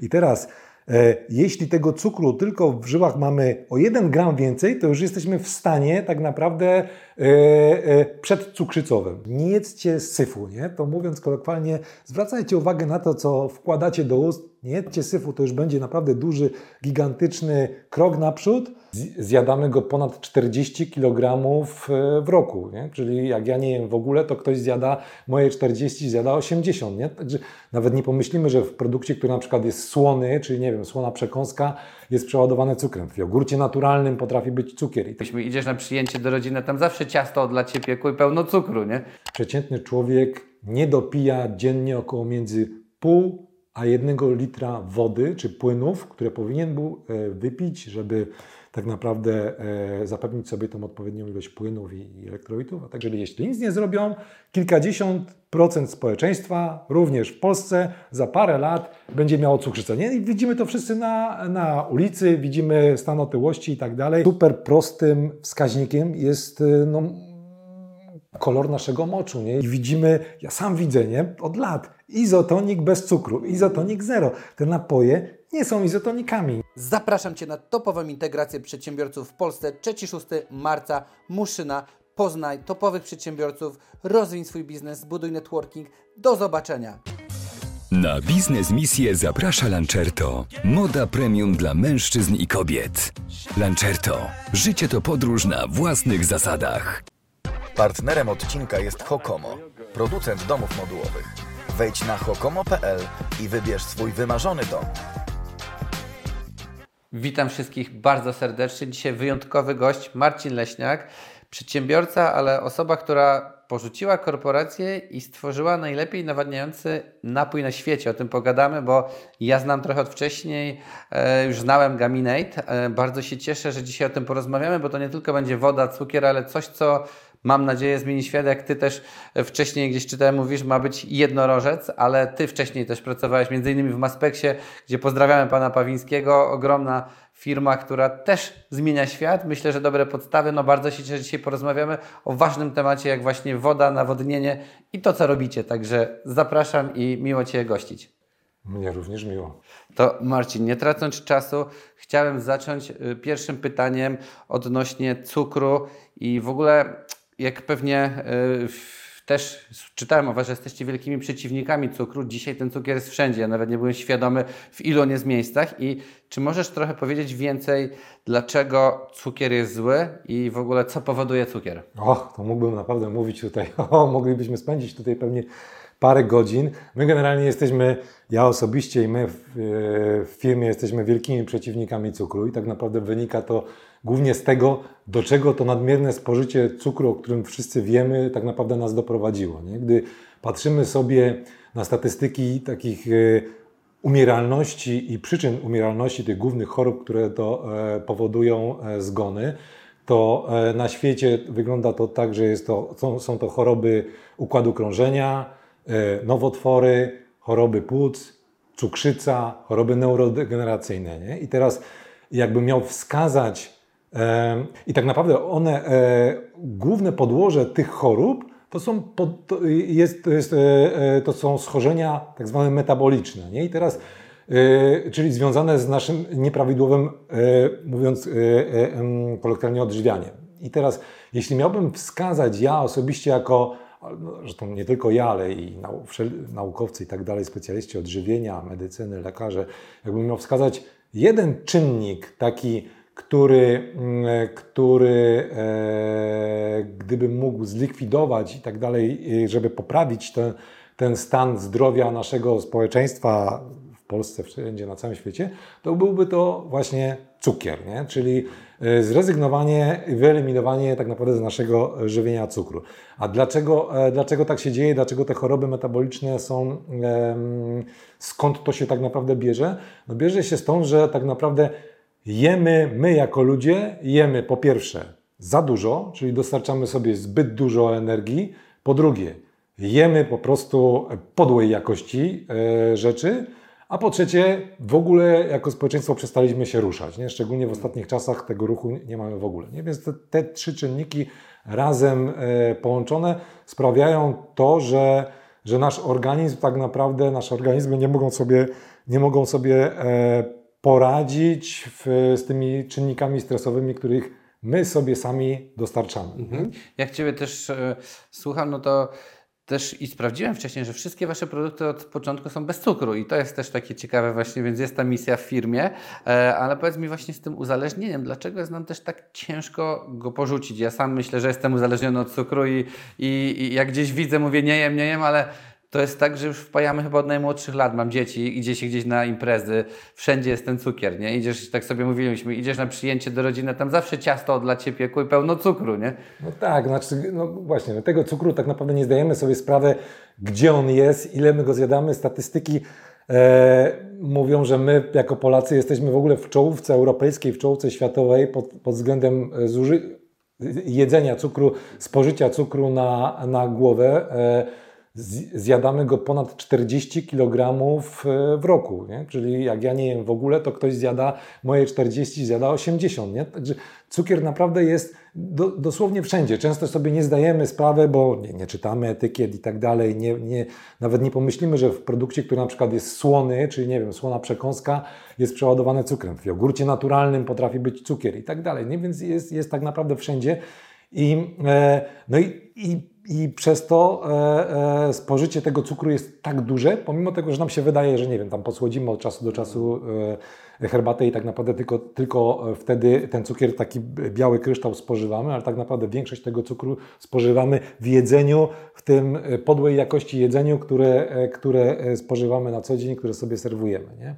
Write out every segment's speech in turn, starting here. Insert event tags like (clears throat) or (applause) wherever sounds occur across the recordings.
I teraz E, jeśli tego cukru tylko w żyłach mamy o 1 gram więcej, to już jesteśmy w stanie tak naprawdę e, e, przedcukrzycowym. Nie jedzcie syfu, nie? To mówiąc kolokwialnie, zwracajcie uwagę na to, co wkładacie do ust. Nie jedzcie syfu, to już będzie naprawdę duży, gigantyczny krok naprzód. Zjadamy go ponad 40 kg w roku, nie? Czyli jak ja nie jem w ogóle, to ktoś zjada moje 40, zjada 80, nie? Także nawet nie pomyślimy, że w produkcie, który na przykład jest słony, czyli nie wiem, słona przekąska, jest przeładowane cukrem. W jogurcie naturalnym potrafi być cukier. I Jeśli idziesz na przyjęcie do rodziny, tam zawsze ciasto dla Ciebie piekło i pełno cukru, nie? Przeciętny człowiek nie dopija dziennie około między pół a jednego litra wody czy płynów, które powinien był e, wypić, żeby tak naprawdę e, zapewnić sobie tą odpowiednią ilość płynów i, elektrolitów. A także jeśli nic nie zrobią, kilkadziesiąt procent społeczeństwa, również w Polsce, za parę lat będzie miało cukrzycę. Nie? I widzimy to wszyscy na, na ulicy, widzimy stan otyłości i tak dalej. Super prostym wskaźnikiem jest e, no, kolor naszego moczu. Nie? I widzimy, ja sam widzę, nie? od lat, izotonik bez cukru, izotonik zero. Te napoje nie są izotonikami. Zapraszam Cię na topową integrację przedsiębiorców w Polsce 3-6 marca, Muszyna, Poznaj topowych przedsiębiorców, rozwij swój biznes, zbuduj networking. Do zobaczenia! Na biznes misję zaprasza Lancerto. Moda premium dla mężczyzn i kobiet. Lancerto. Życie to podróż na własnych zasadach. Partnerem odcinka jest Hokomo, producent domów modułowych. Wejdź na hokomo.pl i wybierz swój wymarzony dom. Witam wszystkich bardzo serdecznie. Dzisiaj wyjątkowy gość Marcin Leśniak, przedsiębiorca, ale osoba, która porzuciła korporację i stworzyła najlepiej nawadniający napój na świecie. O tym pogadamy, bo ja znam trochę od wcześniej, e, już znałem Gaminate. E, bardzo się cieszę, że dzisiaj o tym porozmawiamy, bo to nie tylko będzie woda, cukier, ale coś, co mam nadzieję zmieni świat. Jak Ty też wcześniej gdzieś czytałem, mówisz, ma być jednorożec, ale Ty wcześniej też pracowałeś między innymi w Maspeksie, gdzie pozdrawiamy Pana Pawińskiego, ogromna firma, która też zmienia świat. Myślę, że dobre podstawy. No bardzo się cieszę, że dzisiaj porozmawiamy o ważnym temacie, jak właśnie woda, nawodnienie i to, co robicie. Także zapraszam i miło Cię gościć. Mnie również miło. To Marcin, nie tracąc czasu, chciałem zacząć y, pierwszym pytaniem odnośnie cukru i w ogóle jak pewnie y, też czytałem o Was, że jesteście wielkimi przeciwnikami cukru. Dzisiaj ten cukier jest wszędzie. Ja nawet nie byłem świadomy, w ilu on jest miejscach. I czy możesz trochę powiedzieć więcej, dlaczego cukier jest zły i w ogóle co powoduje cukier? Och, to mógłbym naprawdę mówić tutaj. (laughs) O, moglibyśmy spędzić tutaj pewnie parę godzin. My generalnie jesteśmy, ja osobiście i my w, w firmie jesteśmy wielkimi przeciwnikami cukru i tak naprawdę wynika to głównie z tego, do czego to nadmierne spożycie cukru, o którym wszyscy wiemy, tak naprawdę nas doprowadziło. Nie? Gdy patrzymy sobie na statystyki takich e, umieralności i przyczyn umieralności tych głównych chorób, które to e, powodują e, zgony, to na świecie wygląda to tak, że jest to, są, to choroby układu krążenia, nowotwory, choroby płuc, cukrzyca, choroby neurodegeneracyjne. Nie? I teraz jakbym miał wskazać i tak naprawdę one, e, główne podłoże tych chorób to są, to jest, to, jest, e, e, to są schorzenia tak zwane metaboliczne. Nie? I teraz, czyli związane z naszym nieprawidłowym, mówiąc kolokwialnie, odżywianiem. I teraz, jeśli miałbym wskazać ja osobiście jako, no, zresztą nie tylko ja, ale i naukowcy i tak dalej, specjaliści odżywienia, medycyny, lekarze, jakbym miał wskazać jeden czynnik taki, który, mm, który e, gdybym mógł zlikwidować i tak dalej, żeby poprawić ten, ten stan zdrowia naszego społeczeństwa w Polsce, wszędzie na całym świecie, to byłby to właśnie cukier, nie? czyli e, zrezygnowanie wyeliminowanie tak naprawdę z naszego żywienia cukru. A dlaczego, e, dlaczego tak się dzieje? Dlaczego te choroby metaboliczne są, skąd to się tak naprawdę bierze? No bierze się stąd, że tak naprawdę jemy, my jako ludzie jemy po pierwsze za dużo, czyli dostarczamy sobie zbyt dużo energii, po drugie jemy po prostu podłej jakości e, rzeczy, a po trzecie w ogóle jako społeczeństwo przestaliśmy się ruszać, nie? szczególnie w ostatnich czasach tego ruchu nie mamy w ogóle. Nie? Więc te, te trzy czynniki razem e, połączone sprawiają to, że, że nasz organizm tak naprawdę, nasze organizmy nie mogą sobie nie mogą sobie e, poradzić w, z tymi czynnikami stresowymi, których my sobie sami dostarczamy. Mhm. Jak Ciebie też e, słucham, no to też i sprawdziłem wcześniej, że wszystkie Wasze produkty od początku są bez cukru i to jest też takie ciekawe właśnie, więc jest ta misja w firmie, e, ale powiedz mi właśnie z tym uzależnieniem, dlaczego jest nam też tak ciężko go porzucić? Ja sam myślę, że jestem uzależniony od cukru i, i, i jak gdzieś widzę, mówię nie jem, nie jem, ale to jest tak, że już wpajamy chyba od najmłodszych lat. Mam dzieci, idzie się gdzieś na imprezy, wszędzie jest ten cukier, nie? Idziesz, tak sobie mówiliśmy, idziesz na przyjęcie do rodziny, tam zawsze ciasto dla Ciebie i pełno cukru, nie? No tak, znaczy, no właśnie, no tego cukru tak naprawdę nie zdajemy sobie sprawy, gdzie on jest, ile my go zjadamy. Statystyki e, mówią, że my jako Polacy jesteśmy w ogóle w czołówce europejskiej, w czołówce światowej pod, pod względem zuży- jedzenia cukru, spożycia cukru na, na głowę. E, zjadamy go ponad 40 kg e, w roku. Nie? Czyli jak ja nie jem w ogóle, to ktoś zjada moje 40, zjada 80. Nie? Także cukier naprawdę jest do, dosłownie wszędzie. Często sobie nie zdajemy sprawy, bo nie, nie czytamy etykiet i tak dalej. Nie, nie, nawet nie pomyślimy, że w produkcie, który na przykład jest słony, czyli nie wiem, słona przekąska, jest przeładowany cukrem. W jogurcie naturalnym potrafi być cukier i tak dalej. Nie? Więc jest, jest tak naprawdę wszędzie. I, e, no i, i i przez to e, e, spożycie tego cukru jest tak duże, pomimo tego, że nam się wydaje, że nie wiem, tam posłodzimy od czasu do czasu e, herbatę i tak naprawdę tylko, tylko wtedy ten cukier, taki biały kryształ spożywamy, ale tak naprawdę większość tego cukru spożywamy w jedzeniu, w tym podłej jakości jedzeniu, które, które spożywamy na co dzień, które sobie serwujemy. Nie?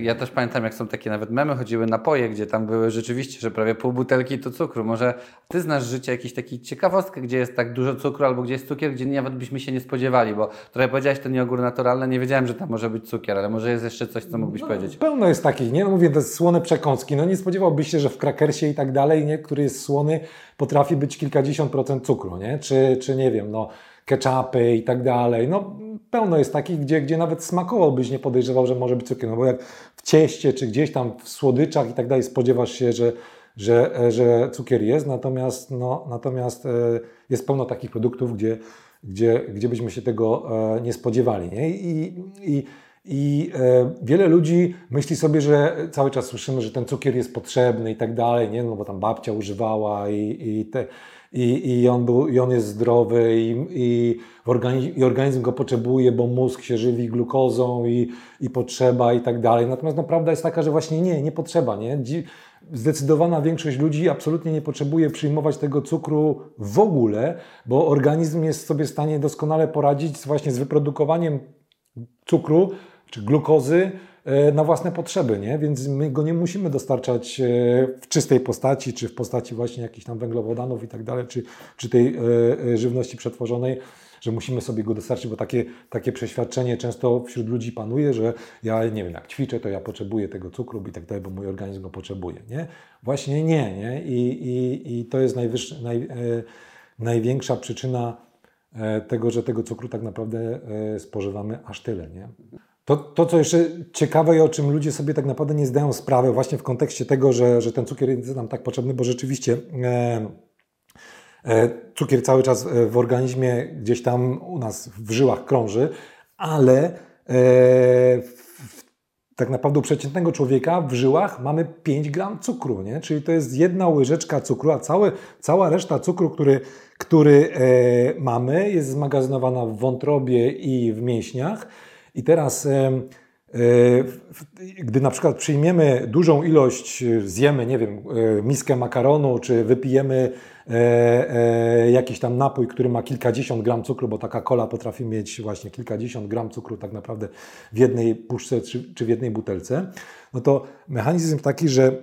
Ja też pamiętam, jak są takie nawet memy, chodziły napoje, gdzie tam były rzeczywiście, że prawie pół butelki to cukru. Może Ty znasz życie jakiś taki ciekawostkę, gdzie jest tak dużo cukru albo gdzie jest cukier, gdzie nawet byśmy się nie spodziewali, bo trochę powiedziałeś ten jogurt naturalny, nie wiedziałem, że tam może być cukier, ale może jest jeszcze coś, co mógłbyś no, powiedzieć. Pełno jest takich, nie? No mówię, te słone przekąski, no nie spodziewałbyś się, że w krakersie i tak dalej, nie? Który jest słony, potrafi być kilkadziesiąt procent cukru, nie? Czy, czy nie wiem, no ketchupy i tak dalej, no pełno jest takich, gdzie, gdzie nawet smakowałbyś nie podejrzewał, że może być cukier, no bo jak w cieście, czy gdzieś tam w słodyczach i tak dalej spodziewasz się, że że, że cukier jest, natomiast, no, natomiast e, jest pełno takich produktów, gdzie, gdzie, gdzie byśmy się tego e, nie spodziewali. Nie? I, i, i e, wiele ludzi myśli sobie, że cały czas słyszymy, że ten cukier jest potrzebny i tak dalej, nie? No bo tam babcia używała i, i, te, i, i, on, był, i on jest zdrowy i, i, organizm, i organizm go potrzebuje, bo mózg się żywi glukozą i, i potrzeba i tak dalej. Natomiast no, prawda jest taka, że właśnie nie, nie potrzeba. Nie? zdecydowana większość ludzi absolutnie nie potrzebuje przyjmować tego cukru w ogóle, bo organizm jest sobie w stanie doskonale poradzić właśnie z wyprodukowaniem cukru czy glukozy e, na własne potrzeby, nie? więc my go nie musimy dostarczać e, w czystej postaci, czy w postaci właśnie jakichś tam węglowodanów i tak dalej, czy, tej e, żywności przetworzonej że musimy sobie go dostarczyć, bo takie, takie przeświadczenie często wśród ludzi panuje, że ja nie wiem, jak ćwiczę, to ja potrzebuję tego cukru i tak dalej, bo mój organizm go potrzebuje. Nie? Właśnie nie, nie? I, i, i to jest najwyższy, naj, największa przyczyna tego, że tego cukru tak naprawdę spożywamy aż tyle. Nie? To, to, co jeszcze ciekawe i o czym ludzie sobie tak naprawdę nie zdają sprawy, właśnie w kontekście tego, że, że ten cukier jest nam tak potrzebny, bo rzeczywiście e, E, cukier cały czas e, w organizmie gdzieś tam u nas w żyłach krąży, ale e, tak naprawdę u przeciętnego człowieka w żyłach mamy 5 gram cukru, nie? czyli to jest jedna łyżeczka cukru, a całe, cała reszta cukru, który, który mamy, jest zmagazynowana w wątrobie i w mięśniach. I teraz gdy na przykład przyjmiemy dużą ilość, zjemy, nie wiem, miskę makaronu, czy wypijemy E, e, jakiś tam napój, który ma kilkadziesiąt gram cukru, bo taka kola potrafi mieć właśnie kilkadziesiąt gram cukru tak naprawdę w jednej puszce czy, w jednej butelce, no to mechanizm taki, że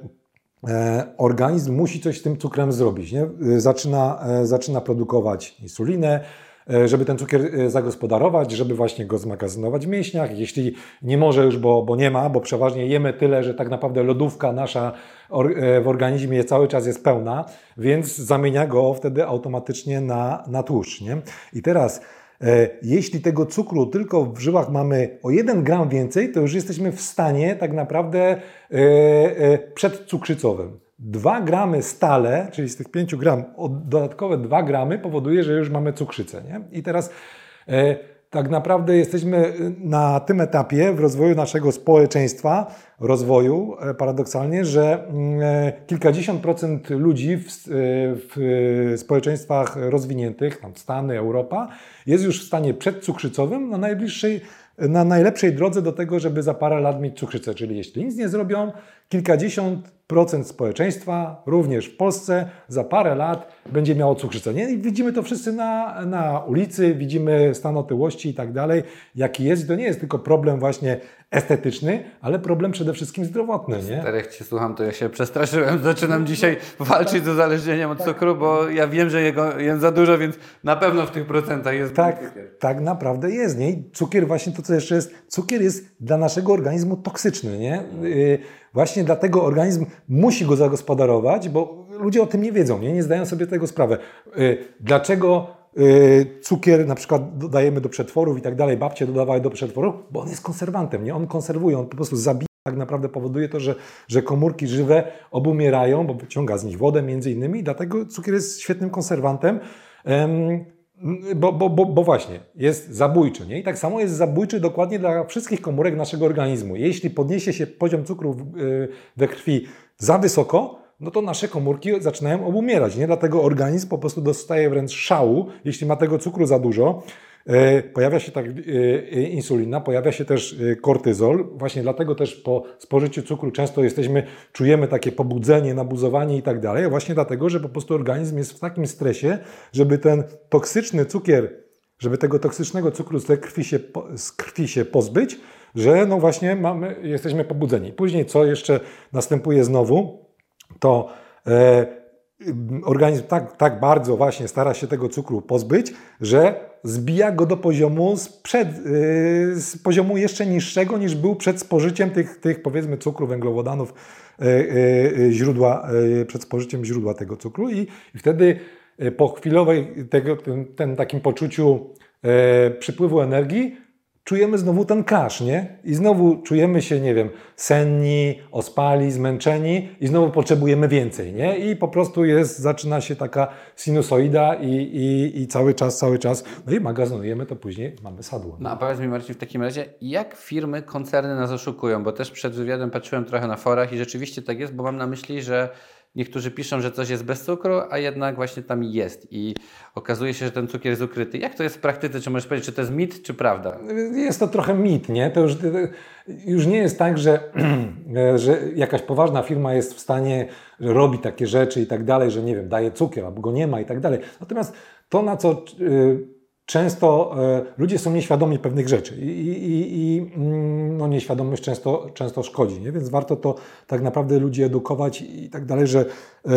e, organizm musi coś z tym cukrem zrobić. Nie? Zaczyna, zaczyna produkować insulinę, E, żeby ten cukier e, zagospodarować, żeby właśnie go zmagazynować w mięśniach. Jeśli nie może już, bo, bo nie ma, bo przeważnie jemy tyle, że tak naprawdę lodówka nasza e, w organizmie cały czas jest pełna, więc zamienia go wtedy automatycznie na, na tłuszcz. Nie? I teraz jeśli tego cukru tylko w żyłach mamy o 1 gram więcej, to już jesteśmy w stanie tak naprawdę przedcukrzycowym. 2 gramy stale, czyli z tych 5 gram, dodatkowe 2 gramy powoduje, że już mamy cukrzycę. Nie? I teraz e, tak naprawdę jesteśmy na tym etapie w rozwoju naszego społeczeństwa, rozwoju e, paradoksalnie, że mm, e, kilkadziesiąt procent ludzi w, w społeczeństwach rozwiniętych, tam Stany, Europa, jest już w stanie przedcukrzycowym na najbliższej na najlepszej drodze do tego, żeby za parę lat mieć cukrzycę. Czyli jeśli nic nie zrobią, kilkadziesiąt procent społeczeństwa, również w Polsce, za parę lat będzie miało cukrzycę. Nie? Widzimy to wszyscy na, na ulicy, widzimy stan otyłości i tak dalej, jaki jest. To nie jest tylko problem właśnie estetyczny, ale problem przede wszystkim zdrowotny. Nie? Tak jak Cię słucham, to ja się przestraszyłem. (laughs) Zaczynam dzisiaj walczyć z uzależnieniem od cukru, bo ja wiem, że jego jem za dużo, więc na pewno w tych procentach jest Tak, tak naprawdę jest. Nie? I cukier właśnie to, co jeszcze jest, cukier jest dla naszego organizmu toksyczny. Nie? Yy, właśnie dlatego organizm musi go zagospodarować, bo ludzie o tym nie wiedzą, nie, nie zdają sobie tego sprawy. Yy, dlaczego cukier na przykład dodajemy do przetworów i tak dalej, babcie dodawały do przetworów, bo on jest konserwantem, nie? On konserwuje, on po prostu zabija, tak naprawdę powoduje to, że, że komórki żywe obumierają, bo wyciąga z nich wodę między innymi, dlatego cukier jest świetnym konserwantem. Bo, bo, bo, bo, właśnie, jest zabójczy. Nie? I tak samo jest zabójczy dokładnie dla wszystkich komórek naszego organizmu. Jeśli podniesie się poziom cukru we krwi za wysoko, no to nasze komórki zaczynają obumierać. Nie? Dlatego organizm po prostu dostaje wręcz szału, jeśli ma tego cukru za dużo. E, pojawia się tak e, e, insulina, pojawia się też kortyzol. Właśnie dlatego też po spożyciu cukru często jesteśmy, czujemy takie pobudzenie, nabuzowanie i tak dalej. Właśnie dlatego, że po prostu organizm jest w takim stresie, żeby ten toksyczny cukier, żeby tego toksycznego cukru z krwi się, z krwi się pozbyć, że no właśnie mamy, jesteśmy pobudzeni. Później co jeszcze następuje znowu, to e, organizm tak, tak bardzo właśnie stara się tego cukru pozbyć, że zbija go do poziomu sprzed, yy, z poziomu jeszcze niższego niż był przed spożyciem tych, tych powiedzmy cukru, węglowodanów, yy, źródła, przed spożyciem źródła tego cukru. I, i wtedy po chwilowej tego, ten, ten takim poczuciu przypływu energii czujemy znowu ten kasz, nie? I znowu czujemy się, nie wiem, senni, ospali, zmęczeni i znowu potrzebujemy więcej, nie? I po prostu jest, zaczyna się taka sinusoida i, i, i cały czas, cały czas, no i magazynujemy to później, mamy sadło. No a powiedz mi Marcin w takim razie, jak firmy, koncerny nas oszukują? Bo też przed wywiadem patrzyłem trochę na forach i rzeczywiście tak jest, bo mam na myśli, że Niektórzy piszą, że coś jest bez cukru, a jednak właśnie tam jest i okazuje się, że ten cukier jest ukryty. Jak to jest w praktyce? Czy możesz powiedzieć, czy to jest mit, czy prawda? Jest to trochę mit, nie? To już, już nie jest tak, że, (clears throat) że jakaś poważna firma jest w stanie, że robi takie rzeczy i tak dalej, że nie wiem, daje cukier albo go nie ma i tak dalej. Natomiast to, na co y, często e, ludzie są nieświadomi pewnych rzeczy i, i, i mm, no, nieświadomość często, często szkodzi, nie? więc warto to tak naprawdę ludzi edukować i tak dalej, że e,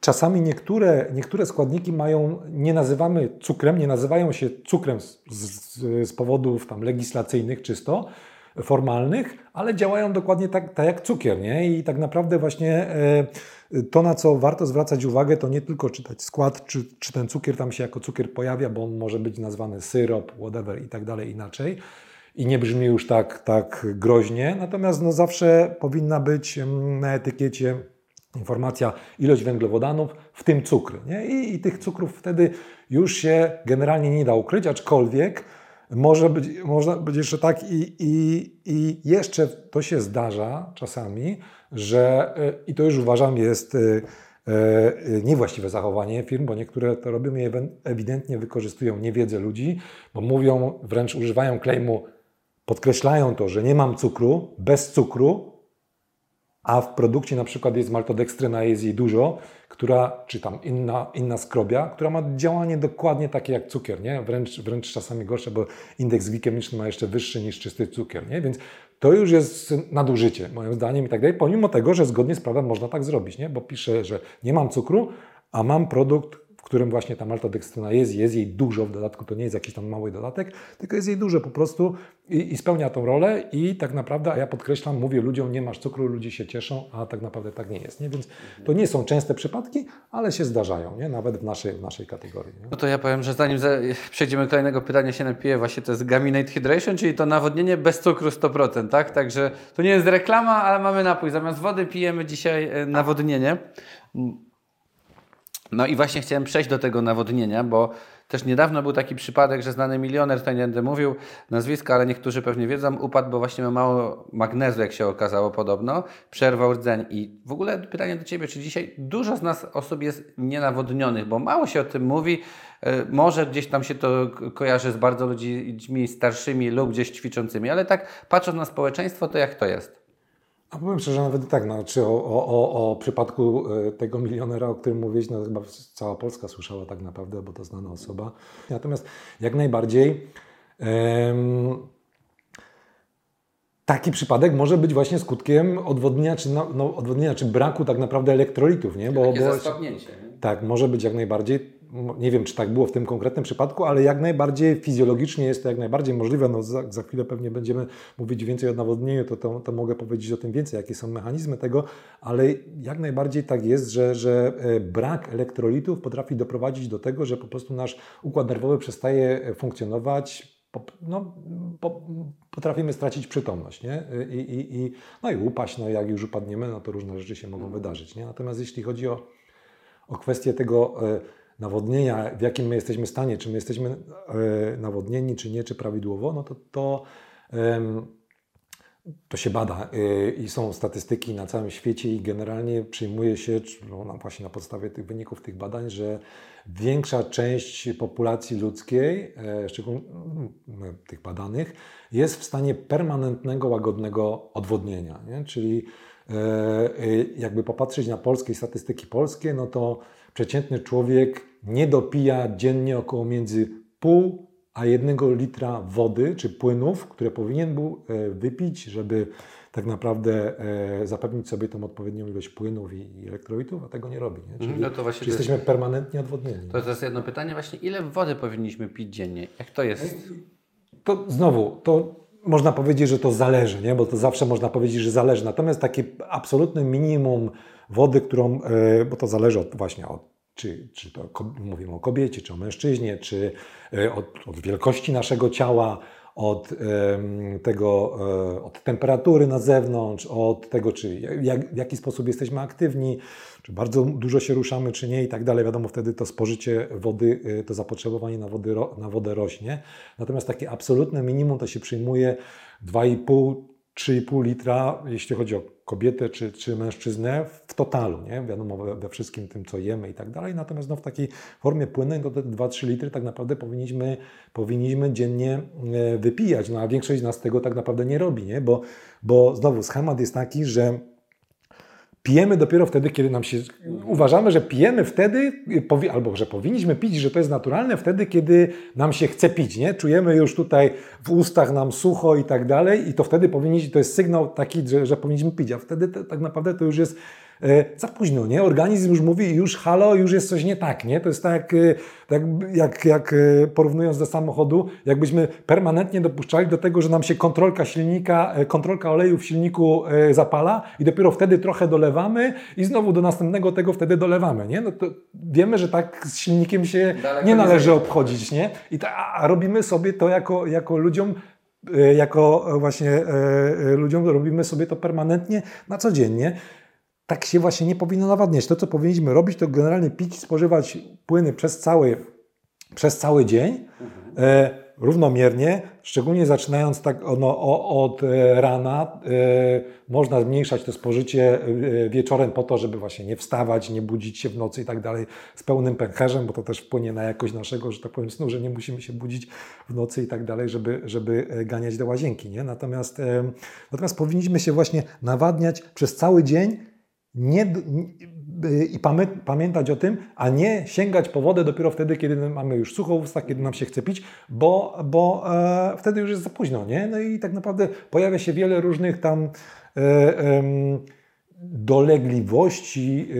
czasami niektóre, niektóre składniki mają, nie nazywamy cukrem, nie nazywają się cukrem z, z, z powodów tam legislacyjnych czysto, formalnych, ale działają dokładnie tak, tak jak cukier, nie? I tak naprawdę właśnie e, to, na co warto zwracać uwagę, to nie tylko czytać skład, czy, czy ten cukier tam się jako cukier pojawia, bo on może być nazwany syrop, whatever i tak dalej inaczej. I nie brzmi już tak, tak groźnie, natomiast no zawsze powinna być mm, na etykiecie informacja ilość węglowodanów, w tym cukry. Nie? I, I tych cukrów wtedy już się generalnie nie da ukryć, aczkolwiek może być, można być jeszcze tak i, i, i jeszcze to się zdarza czasami, że e, i to już uważam jest e, e, niewłaściwe zachowanie firm, bo niektóre to robią i ewidentnie wykorzystują niewiedzę ludzi, bo mówią, wręcz używają claimu, podkreślają to, że nie mam cukru, bez cukru, a w produkcie na przykład jest maltodekstryna, jest jej dużo, która, czy tam inna, inna skrobia, która ma działanie dokładnie takie jak cukier, nie? Wręcz, wręcz czasami gorsze, bo indeks glikemiczny ma jeszcze wyższy niż czysty cukier, nie? Więc to już jest nadużycie, moim zdaniem i tak dalej, pomimo tego, że zgodnie z prawem można tak zrobić, nie? Bo pisze, że nie mam cukru, a mam produkt, w którym właśnie ta maltodekstryna jest, jest jej dużo, w dodatku to nie jest jakiś tam mały dodatek, tylko jest jej dużo po prostu i, i spełnia tą rolę i tak naprawdę, a ja podkreślam, mówię ludziom, nie masz cukru, ludzie się cieszą, a tak naprawdę tak nie jest, nie? Więc to nie są częste przypadki, ale się zdarzają, nie? Nawet w naszej, w naszej kategorii. Nie? No to ja powiem, że zanim przejdziemy do kolejnego pytania, się napiję, właśnie to jest Gaminate Hydration, czyli to nawodnienie bez cukru 100%, tak? Także to nie jest reklama, ale mamy napój. Zamiast wody pijemy dzisiaj e, nawodnienie. No i właśnie chciałem przejść do tego nawodnienia, bo Też niedawno był taki przypadek, że znany milioner, tutaj nie będę mówił nazwiska, ale niektórzy pewnie wiedzą, upadł, bo właśnie ma mało magnezu, jak się okazało podobno, przerwał rdzeń. I w ogóle pytanie do Ciebie, czy dzisiaj dużo z nas osób jest nienawodnionych, bo mało się o tym mówi, E, może gdzieś tam się to kojarzy z bardzo ludźmi starszymi lub gdzieś ćwiczącymi, ale tak patrząc na społeczeństwo, to jak to jest? A powiem szczerze, nawet tak, no, czy o, o, o, przypadku e, tego milionera, o którym mówiłeś, no chyba cała Polska słyszała tak naprawdę, bo to znana osoba. Natomiast jak najbardziej taki przypadek może być właśnie skutkiem odwodnienia, czy, no, no odwodnienia, czy braku tak naprawdę elektrolitów, nie? Bo, Takie bo? Tak, może być jak najbardziej nie wiem, czy tak było w tym konkretnym przypadku, ale jak najbardziej fizjologicznie jest to jak najbardziej możliwe. No za, za chwilę pewnie będziemy mówić więcej o nawodnieniu, to, to, to, mogę powiedzieć o tym więcej, jakie są mechanizmy tego, ale jak najbardziej tak jest, że, że e, brak elektrolitów potrafi doprowadzić do tego, że po prostu nasz układ nerwowy przestaje e, funkcjonować, no, po, potrafimy stracić przytomność, nie? I, i, i, no i upaść, no jak już upadniemy, no to różne rzeczy się mogą wydarzyć, nie? Natomiast jeśli chodzi o, o kwestię tego e, nawodnienia, w jakim my jesteśmy stanie, czy my jesteśmy e, nawodnieni, czy nie, czy prawidłowo, no to to, to się bada e, i są statystyki na całym świecie i generalnie przyjmuje się, no właśnie na podstawie tych wyników tych badań, że większa część populacji ludzkiej, e, szczególnie no, tych badanych, jest w stanie permanentnego, łagodnego odwodnienia. Nie? Czyli jakby popatrzeć na polskie statystyki polskie, no to przeciętny człowiek nie dopija dziennie około między pół a jednego litra wody czy płynów, które powinien był e, wypić, żeby tak naprawdę e, zapewnić sobie tą odpowiednią ilość płynów i elektrolitów, a tego nie robi. Nie? Czyli, no to właśnie jesteśmy jest, permanentnie odwodnieni. To jest jedno pytanie właśnie, ile wody powinniśmy pić dziennie? Jak to jest? To znowu, to można powiedzieć, że to zależy, nie? bo to zawsze można powiedzieć, że zależy. Natomiast takie absolutne minimum wody, którą, e, bo to zależy od, właśnie od czy, czy to mówimy o kobiecie, czy o mężczyźnie, czy e, od, od wielkości naszego ciała, od tego, e, od temperatury na zewnątrz, od tego, czy jak, w jaki sposób jesteśmy aktywni, czy bardzo dużo się ruszamy, czy nie i tak dalej. Wiadomo, wtedy to spożycie wody, e, to zapotrzebowanie na, wody, na wodę rośnie. Natomiast takie absolutne minimum to się przyjmuje 2,5 3,5 litra, jeśli chodzi o kobietę czy, czy mężczyznę, w totalu, nie? wiadomo, we, wszystkim tym, co jemy i tak dalej. Natomiast no, w takiej formie płynnej to te 2-3 litry tak naprawdę powinniśmy, powinniśmy dziennie e, wypijać. No a większość z nas tego tak naprawdę nie robi, nie? Bo, bo znowu schemat jest taki, że Pijemy dopiero wtedy, kiedy nam się. Uważamy, że pijemy wtedy, albo że powinniśmy pić, że to jest naturalne, wtedy, kiedy nam się chce pić. Nie? Czujemy już tutaj w ustach nam sucho i tak dalej, i to wtedy powinniśmy, to jest sygnał taki, że, że powinniśmy pić, a wtedy to, tak naprawdę to już jest za późno, nie? Organizm już mówi, już halo, już jest coś nie tak, nie? To jest tak, e, tak jak, jak e, porównując do samochodu, jakbyśmy permanentnie dopuszczali do tego, że nam się kontrolka silnika, kontrolka oleju w silniku zapala i dopiero wtedy trochę dolewamy i znowu do następnego tego wtedy dolewamy, nie? No to wiemy, że tak z silnikiem się Daleko nie należy obchodzić, nie? I ta, a robimy sobie to jako, jako ludziom jako właśnie ludziom robimy sobie to permanentnie na codziennie tak się właśnie nie powinno nawadniać. To, co powinniśmy robić, to generalnie pić, spożywać płyny przez cały, przez cały dzień, e, równomiernie, szczególnie zaczynając tak no, od e, rana. E, można zmniejszać to spożycie e, wieczorem po to, żeby właśnie nie wstawać, nie budzić się w nocy i tak dalej z pełnym pęcherzem, bo to też wpłynie na jakość naszego, że tak powiem, snu, że nie musimy się budzić w nocy i tak dalej, żeby, żeby e, ganiać do łazienki. Nie? Natomiast, e, natomiast powinniśmy się właśnie nawadniać przez cały dzień, nie, i pamiętać o tym, a nie sięgać po wodę dopiero wtedy, kiedy mamy już sucho kiedy nam się chce pić, bo, bo e, wtedy już jest za późno, nie? No i tak naprawdę pojawia się wiele różnych tam e, e, dolegliwości, e,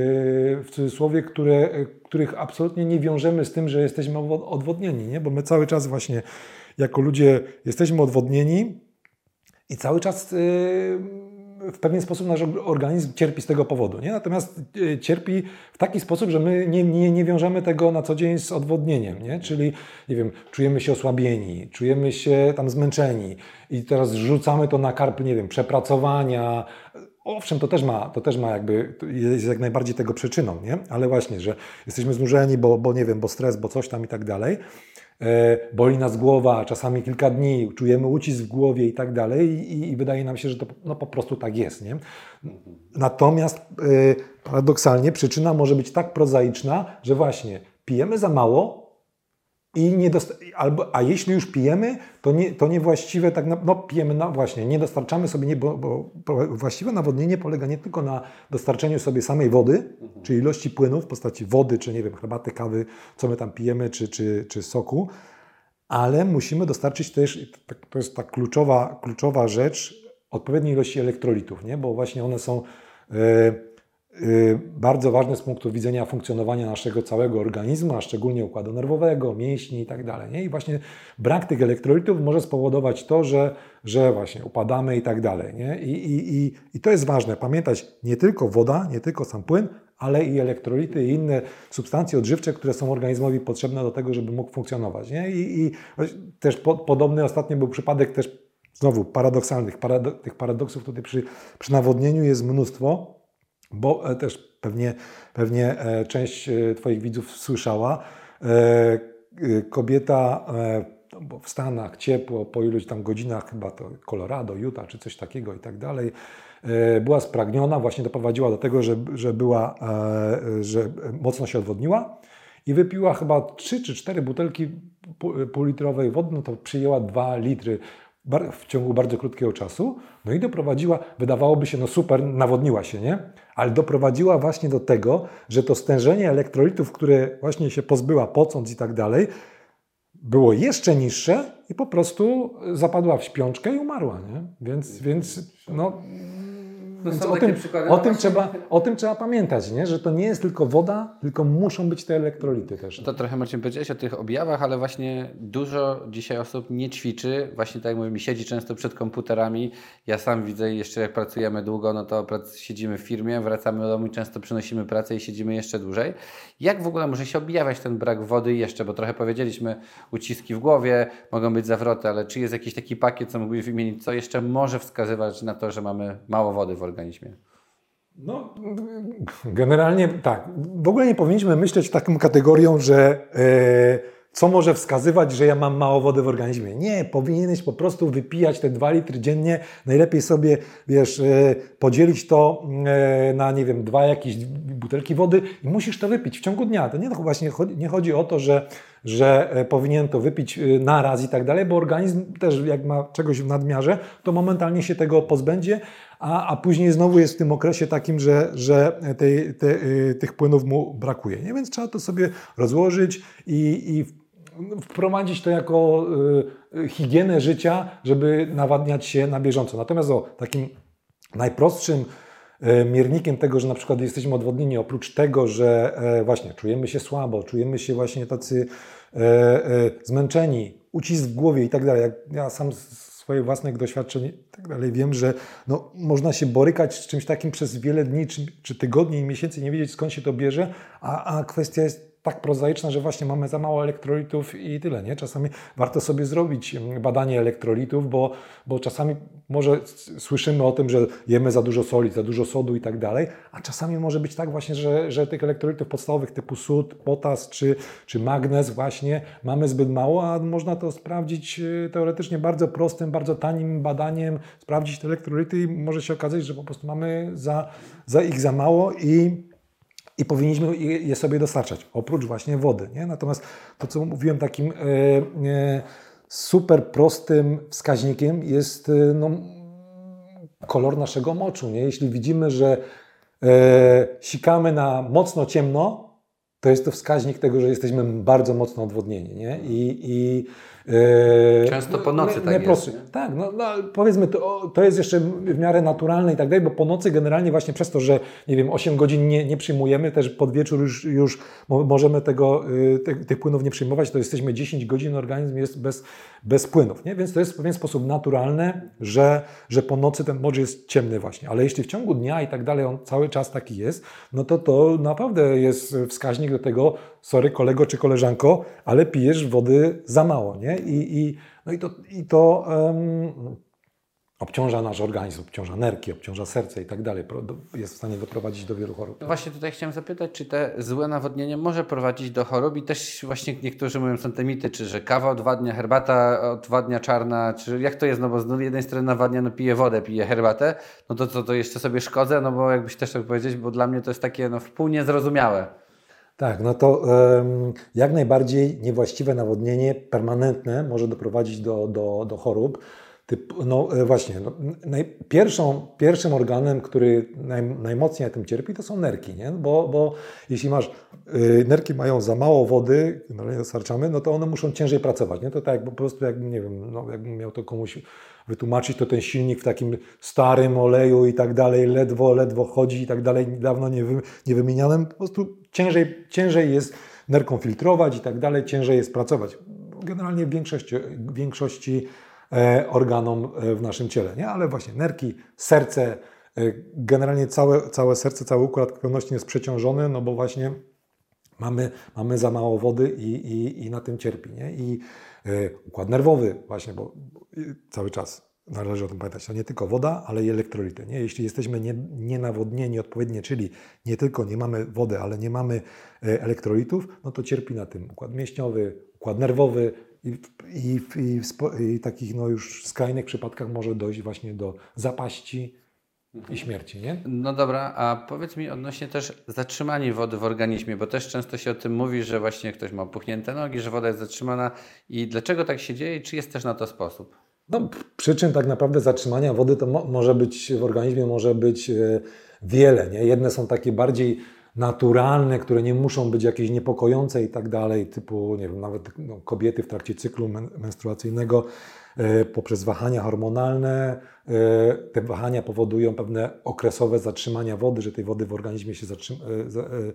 w cudzysłowie, które, których absolutnie nie wiążemy z tym, że jesteśmy odwodnieni, nie? Bo my cały czas właśnie jako ludzie jesteśmy odwodnieni i cały czas e, w pewien sposób nasz organizm cierpi z tego powodu. Nie? Natomiast e, cierpi w taki sposób, że my nie, nie, nie wiążemy tego na co dzień z odwodnieniem. Nie? Czyli, nie wiem, czujemy się osłabieni, czujemy się tam zmęczeni i teraz rzucamy to na karp, nie wiem, przepracowania, owszem, to też ma, to też ma jakby, jest jak najbardziej tego przyczyną, nie? Ale właśnie, że jesteśmy znużeni, bo, bo nie wiem, bo stres, bo coś tam i tak dalej. E, boli nas głowa, czasami kilka dni, czujemy ucisk w głowie i tak dalej i, i wydaje nam się, że to no, po prostu tak jest, nie? Natomiast e, paradoksalnie przyczyna może być tak prozaiczna, że właśnie pijemy za mało, i nie albo, a jeśli już pijemy, to, nie, to niewłaściwe, tak na, no pijemy, no właśnie, nie dostarczamy sobie, nie, bo, bo, właściwe nawodnienie polega nie tylko na dostarczeniu sobie samej wody, czy ilości płynów w postaci wody, czy nie wiem, herbaty, kawy, co my tam pijemy, czy, czy, czy soku, ale musimy dostarczyć też, tak- to jest ta kluczowa, kluczowa rzecz, odpowiedniej ilości elektrolitów, nie? bo właśnie one są e, bardzo ważne z punktu widzenia funkcjonowania naszego całego organizmu, a szczególnie układu nerwowego, mięśni i tak dalej. I właśnie brak tych elektrolitów może spowodować to, że, że właśnie upadamy i tak dalej. Nie? I, i, i, I to jest ważne, pamiętać nie tylko woda, nie tylko sam płyn, ale i elektrolity i inne substancje odżywcze, które są organizmowi potrzebne do tego, żeby mógł funkcjonować. Nie? I, i też po, podobny ostatnio był przypadek też znowu paradoksalnych, parado, tych paradoksów tutaj przy, przy nawodnieniu jest mnóstwo, bo e, też pewnie, pewnie e, część e, Twoich widzów słyszała, kobieta no bo w Stanach ciepło, po iluś tam godzinach, chyba to Colorado, Utah czy coś takiego i tak dalej, była spragniona, właśnie doprowadziła do tego, że, że była, że mocno się odwodniła i wypiła chyba 3 czy 4 butelki pół- półlitrowej wody, no to przyjęła 2 litry w ciągu bardzo krótkiego czasu, no i doprowadziła, wydawałoby się, no super, nawodniła się, nie? Ale doprowadziła właśnie do tego, że to stężenie elektrolitów, które właśnie się pozbyła pocąc i tak dalej, było jeszcze niższe i po prostu zapadła w śpiączkę i umarła, nie? Więc, więc no, więc o, takie tym, przykłady, o, tym trzeba, o tym trzeba pamiętać, nie? że to nie jest tylko woda, tylko muszą być te elektrolity też. To trochę Marcin powiedziałeś o tych objawach, ale właśnie dużo dzisiaj osób nie ćwiczy. Właśnie tak jak mówimy, siedzi często przed komputerami. Ja sam widzę jeszcze jak pracujemy długo, no to prac, siedzimy w firmie, wracamy do domu i często przynosimy pracę i siedzimy jeszcze dłużej. Jak w ogóle może się objawiać ten brak wody jeszcze? Bo trochę powiedzieliśmy, uciski w głowie, mogą być zawroty, ale czy jest jakiś taki pakiet, co mógłbyś wymienić, co jeszcze może wskazywać na to, że mamy mało wody w organizmie? No, generalnie tak. W ogóle nie powinniśmy myśleć taką kategorią, że e, co może wskazywać, że ja mam mało wody w organizmie. Nie, powinieneś po prostu wypijać te 2 litry dziennie. Najlepiej sobie, wiesz, e, podzielić to e, na, nie wiem, dwa jakieś butelki wody i musisz to wypić w ciągu dnia. To nie, no właśnie chodzi, nie chodzi o to, że, że e, powinien to wypić e, na raz i tak dalej, bo organizm też jak ma czegoś w nadmiarze, to momentalnie się tego pozbędzie, a, a później znowu jest w tym okresie takim, że, że tej, te, y, tych płynów mu brakuje. Nie? Więc trzeba to sobie rozłożyć i, i w- wprowadzić to jako higienę życia, żeby nawadniać się na bieżąco. Natomiast o takim najprostszym e, miernikiem tego, że na przykład jesteśmy odwodnieni, oprócz tego, że e, właśnie czujemy się słabo, czujemy się właśnie tacy e, e, zmęczeni, ucisk w głowie i tak dalej. Ja sam z swoich własnych doświadczeń i tak dalej wiem, że no, można się borykać z czymś takim przez wiele dni, czy, czy tygodni i miesięcy, nie wiedzieć skąd się to bierze, a, a kwestia jest tak prozaiczna, że właśnie mamy za mało elektrolitów i tyle, nie? Czasami warto sobie zrobić mm, badanie elektrolitów, bo, bo czasami może słyszymy o tym, że jemy za dużo soli, za dużo sodu i tak dalej, a czasami może być tak właśnie, że, że tych elektrolitów podstawowych typu sód, potas czy, czy magnez właśnie mamy zbyt mało, a można to sprawdzić y, teoretycznie bardzo prostym, bardzo tanim badaniem, sprawdzić te elektrolity i może się okazać, że po prostu mamy za, za ich za mało i i powinniśmy je sobie dostarczać, oprócz właśnie wody. Nie? Natomiast to, co mówiłem, takim e, e, super prostym wskaźnikiem jest e, no, kolor naszego moczu. Nie? Jeśli widzimy, że sikamy na mocno ciemno, to jest to wskaźnik tego, że jesteśmy bardzo mocno odwodnieni. Nie? I, i, e, Często po nocy tak najprostszy- jest, nie? tak, no, no powiedzmy, to, to jest jeszcze w miarę naturalne i tak dalej, bo po nocy generalnie właśnie przez to, że nie wiem, 8 godzin nie, nie przyjmujemy, też pod wieczór już, już mo- możemy tego, y, te, tych płynów nie przyjmować, to jesteśmy 10 godzin, organizm jest bez, bez płynów, nie? więc to jest w pewien sposób naturalne, że, że po nocy ten mocz jest ciemny właśnie, ale jeśli w ciągu dnia i tak dalej on cały czas taki jest, no to to naprawdę jest wskaźnik do tego, sorry kolego czy koleżanko, ale pijesz wody za mało, nie? I, i, no i to, i to em, obciąża nasz organizm, obciąża nerki, obciąża serce i tak dalej. Jest w stanie doprowadzić do wielu chorób. No właśnie tutaj chciałem zapytać, czy te złe nawodnienie może prowadzić do chorób i też właśnie niektórzy mówią, są te mity, czy że kawa odwadnia, herbata odwadnia czarna, czy jak to jest, no bo z jednej strony nawadnia, no piję wodę, piję herbatę, no to co, to jeszcze sobie szkodzę, no bo jakbyś też tak powiedzieć, bo dla mnie to jest takie no wpół niezrozumiałe. Tak, no to em, jak najbardziej niewłaściwe nawodnienie permanentne może doprowadzić do, do, do chorób. Typ, no e, właśnie, no, naj, pierwszą, pierwszym organem, który naj, najmocniej na tym cierpi, to są nerki, nie? Bo, bo jeśli masz, y, nerki mają za mało wody, generalnie dostarczamy, no to one muszą ciężej pracować, nie? To tak po prostu, jakbym, nie wiem, no, jakbym miał to komuś wytłumaczyć, to ten silnik w takim starym oleju i tak dalej, ledwo, ledwo chodzi i tak dalej, dawno nie, wy, nie wymienianym, po prostu ciężej, ciężej jest nerką filtrować i tak dalej, ciężej jest pracować. Generalnie w większości, większości e, organom e, w naszym ciele, nie? Ale właśnie nerki, serce, e, generalnie całe, całe serce, cały układ krwionośny jest przeciążony, no bo właśnie mamy, mamy za mało wody i, i, i na tym cierpi. Nie? I układ nerwowy właśnie, bo cały czas należy o tym pamiętać, to nie tylko woda, ale i elektrolity. Nie? Jeśli jesteśmy nie, nienawodnieni odpowiednio, czyli nie tylko nie mamy wody, ale nie mamy e, elektrolitów, no to cierpi na tym układ mięśniowy, układ nerwowy i, i, i, i takich no już skrajnych przypadkach może dojść właśnie do zapaści i śmierci. Nie? No dobra, a powiedz mi odnośnie też zatrzymania wody w organizmie, bo też często się o tym mówi, że właśnie ktoś ma puchnięte nogi, że woda jest zatrzymana i dlaczego tak się dzieje i czy jest też na to sposób? No, przyczyn tak naprawdę zatrzymania wody to mo może być w organizmie może być e, wiele. Nie? Jedne są takie bardziej naturalne, które nie muszą być jakieś niepokojące i tak dalej, typu nie wiem, nawet no, kobiety w trakcie cyklu men menstruacyjnego e, poprzez wahania hormonalne. E, te wahania powodują pewne okresowe zatrzymania wody, że tej wody w organizmie się zatrzym za, em, u-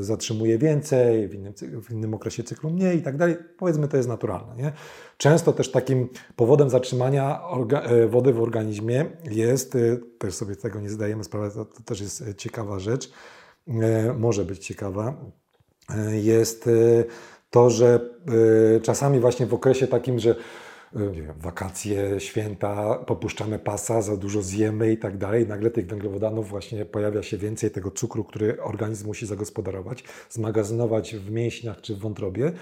zatrzymuje więcej, w innym, w innym okresie cyklu mniej i tak dalej. Powiedzmy, to jest naturalne. Nie? Często też takim powodem zatrzymania e, wody w organizmie jest, e, też sobie tego nie zdajemy sprawy, to, to też jest e, ciekawa rzecz, może być ciekawa, jest to, że czasami właśnie w okresie takim, że nie wiem, wakacje, święta, popuszczamy pasa, za dużo zjemy i tak dalej. Nagle tych węglowodanów właśnie pojawia się więcej tego cukru, który organizm musi zagospodarować, zmagazynować w mięśniach czy w wątrobie.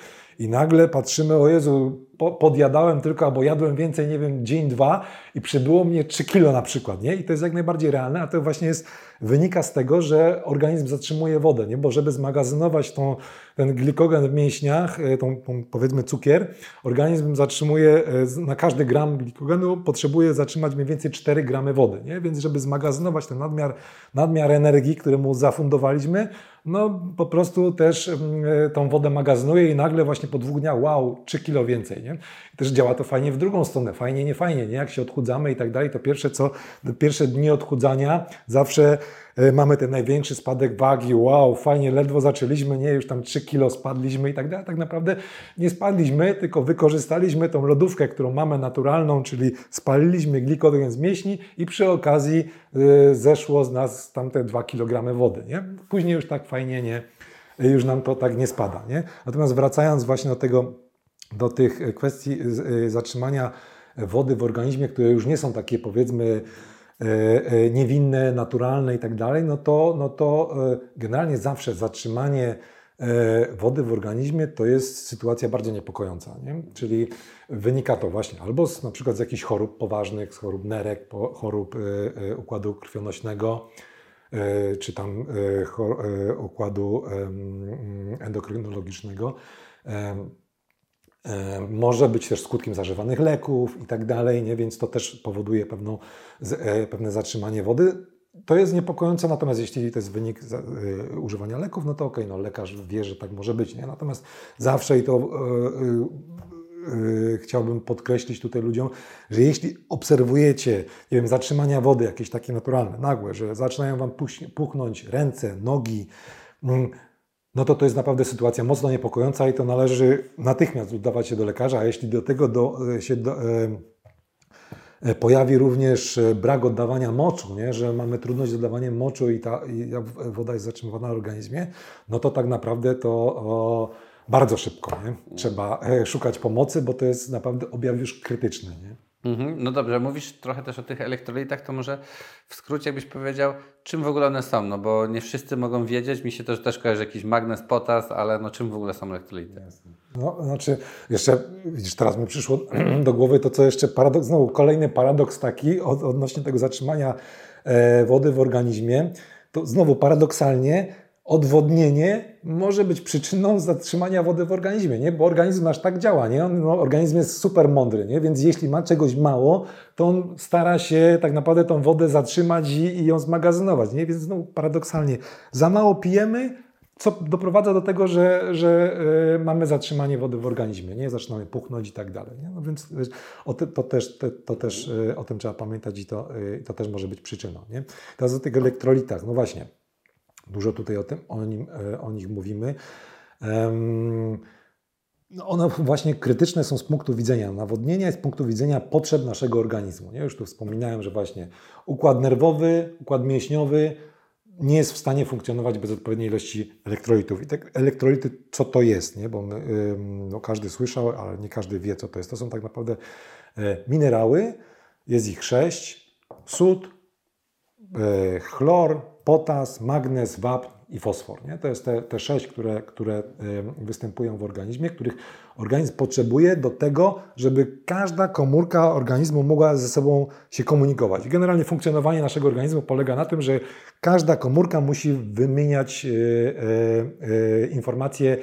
I nagle patrzymy, o Jezu, po, podjadałem tylko, albo jadłem więcej, nie wiem, dzień, dwa i przybyło mnie 3 kilo na przykład, nie? I to jest jak najbardziej realne, a to właśnie jest, wynika z tego, że organizm zatrzymuje wodę, nie? Bo żeby zmagazynować tą, ten glikogen w mięśniach, e, tą, tą powiedzmy cukier, organizm zatrzymuje e, na każdy gram glikogenu potrzebuje zatrzymać mniej więcej 4 gramy wody, nie? Więc żeby zmagazynować ten nadmiar, nadmiar energii, który mu zafundowaliśmy, no po prostu też mm, e, tą wodę magazynuje i nagle właśnie po dwóch dniach, wow, 3 kilo więcej, nie? I też działa to fajnie w drugą stronę, fajnie, nie fajnie, nie? Jak się odchudzamy i tak dalej, to pierwsze co, pierwsze dni odchudzania zawsze mamy ten największy spadek wagi, wow, fajnie, ledwo zaczęliśmy, nie, już tam 3 kilo spadliśmy i tak dalej, tak naprawdę nie spadliśmy, tylko wykorzystaliśmy tą lodówkę, którą mamy naturalną, czyli spaliliśmy glikogen z mięśni i przy okazji y, zeszło z nas tamte 2 kg wody, nie? Później już tak fajnie nie, już nam to tak nie spada, nie? Natomiast wracając właśnie do tego, do tych kwestii z- y, zatrzymania wody w organizmie, które już nie są takie powiedzmy e, e, niewinne, naturalne i tak dalej, no to, no to e, generalnie zawsze zatrzymanie e, wody w organizmie to jest sytuacja bardzo niepokojąca. Nie? Czyli wynika to właśnie albo z, na przykład z jakichś chorób poważnych, z chorób nerek, chorób e, e, układu krwionośnego, e, czy tam e, e, układu endokrynologicznego. E, Może być też skutkiem zażywanych leków i tak dalej, nie? więc to też powoduje pewną, e, pewne zatrzymanie wody. To jest niepokojące, natomiast jeśli to jest wynik e, używania leków, no to okej, no lekarz wie, że tak może być. Nie? Natomiast zawsze i to chciałbym podkreślić tutaj ludziom, że jeśli obserwujecie, nie wiem, zatrzymania wody jakieś takie naturalne, nagłe, że zaczynają Wam puchnąć ręce, nogi, mm, no to to jest naprawdę sytuacja mocno niepokojąca i to należy natychmiast udawać się do lekarza, a jeśli do tego do, się do, e, e, pojawi również e, brak oddawania moczu, nie? że mamy trudność z oddawaniem moczu i ta i woda jest zatrzymywana w organizmie, no to tak naprawdę to o, bardzo szybko nie? trzeba e, szukać pomocy, bo to jest naprawdę objaw już krytyczny. Nie? Mhm. No dobrze, mówisz trochę też o tych elektrolitach, to może w skrócie byś powiedział, czym w ogóle one są, no bo nie wszyscy mogą wiedzieć, mi się też, też kojarzy jakiś magnez, potas, ale no czym w ogóle są elektrolity? No, znaczy, jeszcze, widzisz, teraz mi przyszło (clears throat) do głowy to, co jeszcze paradoks, znowu kolejny paradoks taki od, odnośnie tego zatrzymania e, wody w organizmie, to znowu paradoksalnie odwodnienie może być przyczyną zatrzymania wody w organizmie, nie? bo organizm nasz tak działa, nie? On, no, organizm jest super mądry, nie? więc jeśli ma czegoś mało, to on stara się tak naprawdę tą wodę zatrzymać i, i ją zmagazynować, nie? więc znowu paradoksalnie, za mało pijemy, co doprowadza do tego, że, że y, mamy zatrzymanie wody w organizmie, nie? zaczynamy puchnąć i tak dalej. Nie? No więc te, to też, te, to też y, o tym trzeba pamiętać i to, y, to też może być przyczyną. Nie? Teraz o tych elektrolitach, no właśnie, Dużo tutaj o tym, o, nim, e, o nich mówimy. No one właśnie krytyczne są z punktu widzenia nawodnienia i z punktu widzenia potrzeb naszego organizmu. Nie? Już tu wspominałem, że właśnie układ nerwowy, układ mięśniowy nie jest w stanie funkcjonować bez odpowiedniej ilości elektrolitów. I te elektrolity, co to jest? Nie? Bo my, no każdy słyszał, ale nie każdy wie, co to jest. To są tak naprawdę e, minerały, jest ich sześć, sód, e, chlor, potas, magnez, wapń i fosfor. Nie? To jest te, te sześć, które, które występują w organizmie, których organizm potrzebuje do tego, żeby każda komórka organizmu mogła ze sobą się komunikować. Generalnie funkcjonowanie naszego organizmu polega na tym, że każda komórka musi wymieniać e, e, e, informacje,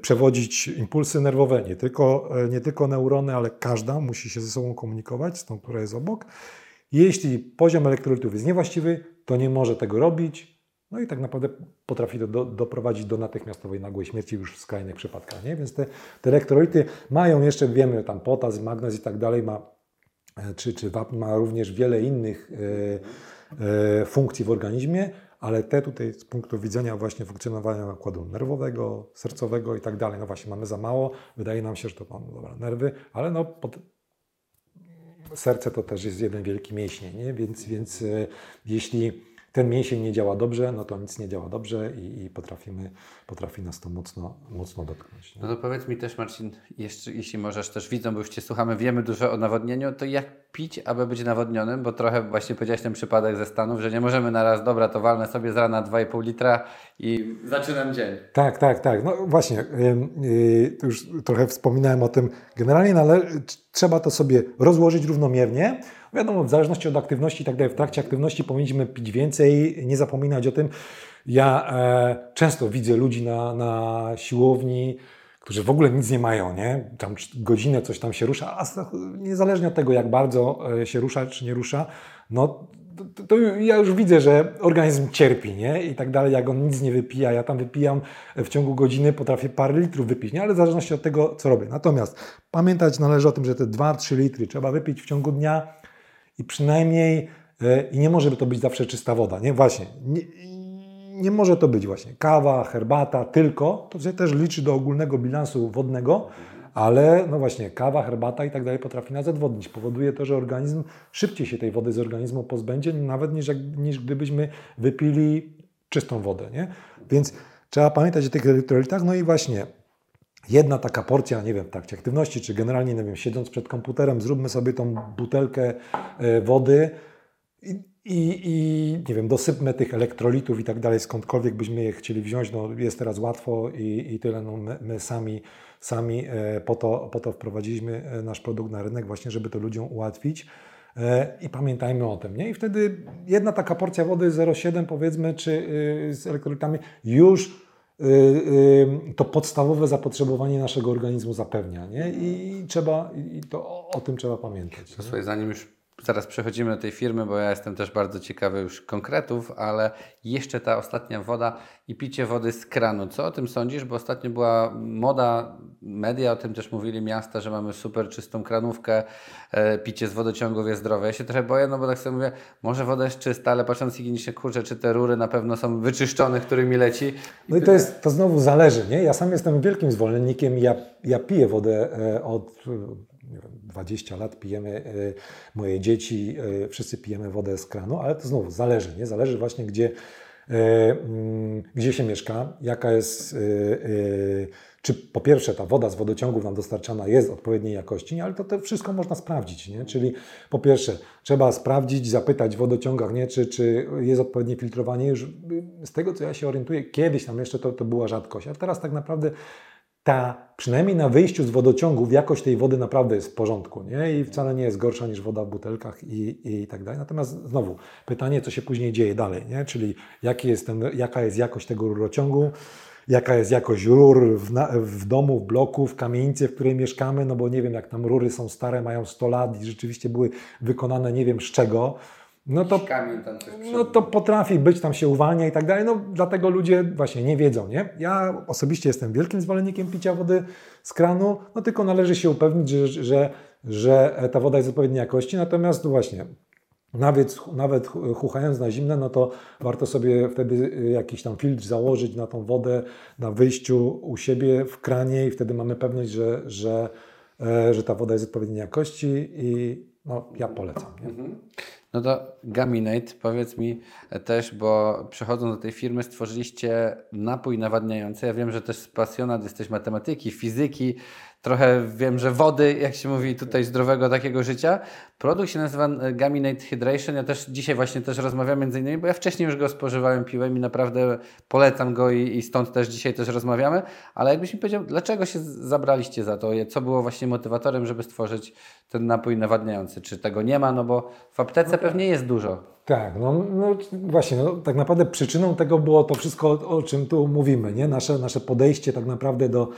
przewodzić impulsy nerwowe, nie tylko, nie tylko neurony, ale każda musi się ze sobą komunikować z tą, która jest obok. Jeśli poziom elektrolitów jest niewłaściwy, to nie może tego robić. No i tak naprawdę potrafi to do, doprowadzić do natychmiastowej nagłej śmierci już w skrajnych przypadkach. Nie? Więc te, te elektrolity mają jeszcze, wiemy, tam potas, magnez i tak dalej, ma, e, czy, czy ma również wiele innych e, e, funkcji w organizmie, ale te tutaj z punktu widzenia właśnie funkcjonowania układu nerwowego, sercowego i tak dalej, no właśnie mamy za mało, wydaje nam się, że to mamy dobra, nerwy, ale no pod, serce to też jest jeden wielki mięsień, nie? Więc, więc e, jeśli ten mięsień nie działa dobrze, no to nic nie działa dobrze i, i potrafimy, potrafi nas to mocno, mocno dotknąć. Nie? No to powiedz mi też Marcin, jeszcze, jeśli możesz też widzą, bo już Cię słuchamy, wiemy dużo o nawodnieniu, to jak pić, aby być nawodnionym? Bo trochę właśnie powiedziałeś ten przypadek ze Stanów, że nie możemy na raz, dobra, to walnę sobie z rana 2,5 litra i zaczynam dzień. Tak, tak, tak. No właśnie, yy, już trochę wspominałem o tym. Generalnie nale- trzeba to sobie rozłożyć równomiernie, Wiadomo, w zależności od aktywności i tak dalej, w trakcie aktywności powinniśmy pić więcej, nie zapominać o tym. Ja e, często widzę ludzi na, na siłowni, którzy w ogóle nic nie mają, nie? Tam godzinę coś tam się rusza, a niezależnie od tego, jak bardzo e, się rusza czy nie rusza, no to, to, ja już widzę, że organizm cierpi, nie? I tak dalej, jak on nic nie wypija, ja tam wypijam w ciągu godziny, potrafię parę litrów wypić, nie? Ale w zależności od tego, co robię. Natomiast pamiętać należy o tym, że te 2-3 litry trzeba wypić w ciągu dnia, i przynajmniej, e, i nie może to być zawsze czysta woda, nie? Właśnie, nie, nie może to być właśnie kawa, herbata, tylko, to się też liczy do ogólnego bilansu wodnego, ale no właśnie kawa, herbata i tak dalej potrafi nas odwodnić. Powoduje to, że organizm szybciej się tej wody z organizmu pozbędzie, nawet niż, niż gdybyśmy wypili czystą wodę, nie? Więc trzeba pamiętać o tych elektrolitach, no i właśnie jedna taka porcja, nie wiem, w trakcie aktywności, czy generalnie, nie wiem, siedząc przed komputerem, zróbmy sobie tą butelkę e, wody i, i nie wiem, dosypmy tych elektrolitów i tak dalej, skądkolwiek byśmy je chcieli wziąć, no jest teraz łatwo i, i tyle, no my, my sami, sami e, po, to, po to wprowadziliśmy e, nasz produkt na rynek właśnie, żeby to ludziom ułatwić. I pamiętajmy o tym, nie? I wtedy jedna taka porcja wody 0,7 powiedzmy, czy z elektrolitami już to podstawowe zapotrzebowanie naszego organizmu zapewnia. Nie? I trzeba, i to o, tym trzeba pamiętać. Słuchaj, zanim już zaraz przechodzimy do tej firmy, bo ja jestem też bardzo ciekawy już konkretów, ale jeszcze ta ostatnia woda i picie wody z kranu. Co o tym sądzisz? Bo ostatnio była moda, media o tym też mówili, miasta, że mamy super czystą kranówkę, e, picie z wodociągów jest zdrowe. Ja się trochę boję, no bo tak sobie mówię, może woda jest czysta, ale patrząc higienicznie, kurczę, czy te rury na pewno są wyczyszczone, którymi leci. No i to jest, to znowu zależy, nie? Ja sam jestem wielkim zwolennikiem, ja, ja piję wodę e, od 20 lat pijemy, e, moje dzieci, e, wszyscy pijemy wodę z kranu, ale to znowu zależy, nie? Zależy właśnie, gdzie, e, mm, gdzie się mieszka, jaka jest, czy po pierwsze ta woda z wodociągów nam dostarczana jest odpowiedniej jakości, nie? ale to, to wszystko można sprawdzić. Nie? Czyli po pierwsze trzeba sprawdzić, zapytać w wodociągach, nie? Czy, czy jest odpowiednie filtrowanie. Już z tego, co ja się orientuję, kiedyś tam jeszcze to, to była rzadkość, a teraz tak naprawdę ta, przynajmniej na wyjściu z wodociągów, jakość tej wody naprawdę jest w porządku nie? i wcale nie jest gorsza niż woda w butelkach i, i tak dalej. Natomiast znowu pytanie, co się później dzieje dalej, nie? czyli jaki jest ten, jaka jest jakość tego rurociągu, jaka jest jakość rur w, na, w domu, w bloku, w kamienicy, w której mieszkamy, no bo nie wiem, jak tam rury są stare, mają 100 lat i rzeczywiście były wykonane nie wiem z czego, no to, Kamień tam coś no to potrafi być, tam się uwalnia i tak dalej. No dlatego ludzie właśnie nie wiedzą, nie? Ja osobiście jestem wielkim zwolennikiem picia wody z kranu, no tylko należy się upewnić, że, że, że ta woda jest odpowiedniej jakości. Natomiast właśnie nawet, nawet chuchając na zimne, no to warto sobie wtedy jakiś tam filtr założyć na tą wodę na wyjściu u siebie w kranie i wtedy mamy pewność, że, że, e, że ta woda jest odpowiedniej jakości i no, ja polecam. Nie? No to Gaminate, powiedz mi też, bo przechodząc do tej firmy stworzyliście napój nawadniający. Ja wiem, że też pasjonat jesteś matematyki, fizyki, trochę wiem, że wody, jak się mówi tutaj, zdrowego takiego życia. Produkt się nazywa Gaminate Hydration. Ja też dzisiaj właśnie też rozmawiam między innymi, bo ja wcześniej już go spożywałem, piłem i naprawdę polecam go i, i stąd też dzisiaj też rozmawiamy. Ale jakbyś mi powiedział, dlaczego się zabraliście za to? Co było właśnie motywatorem, żeby stworzyć ten napój nawadniający? Czy tego nie ma? No bo w aptece pewnie jest dużo. Tak, no, no właśnie, no, tak naprawdę przyczyną tego było to wszystko, o czym tu mówimy, nie? Nasze, nasze podejście tak naprawdę do,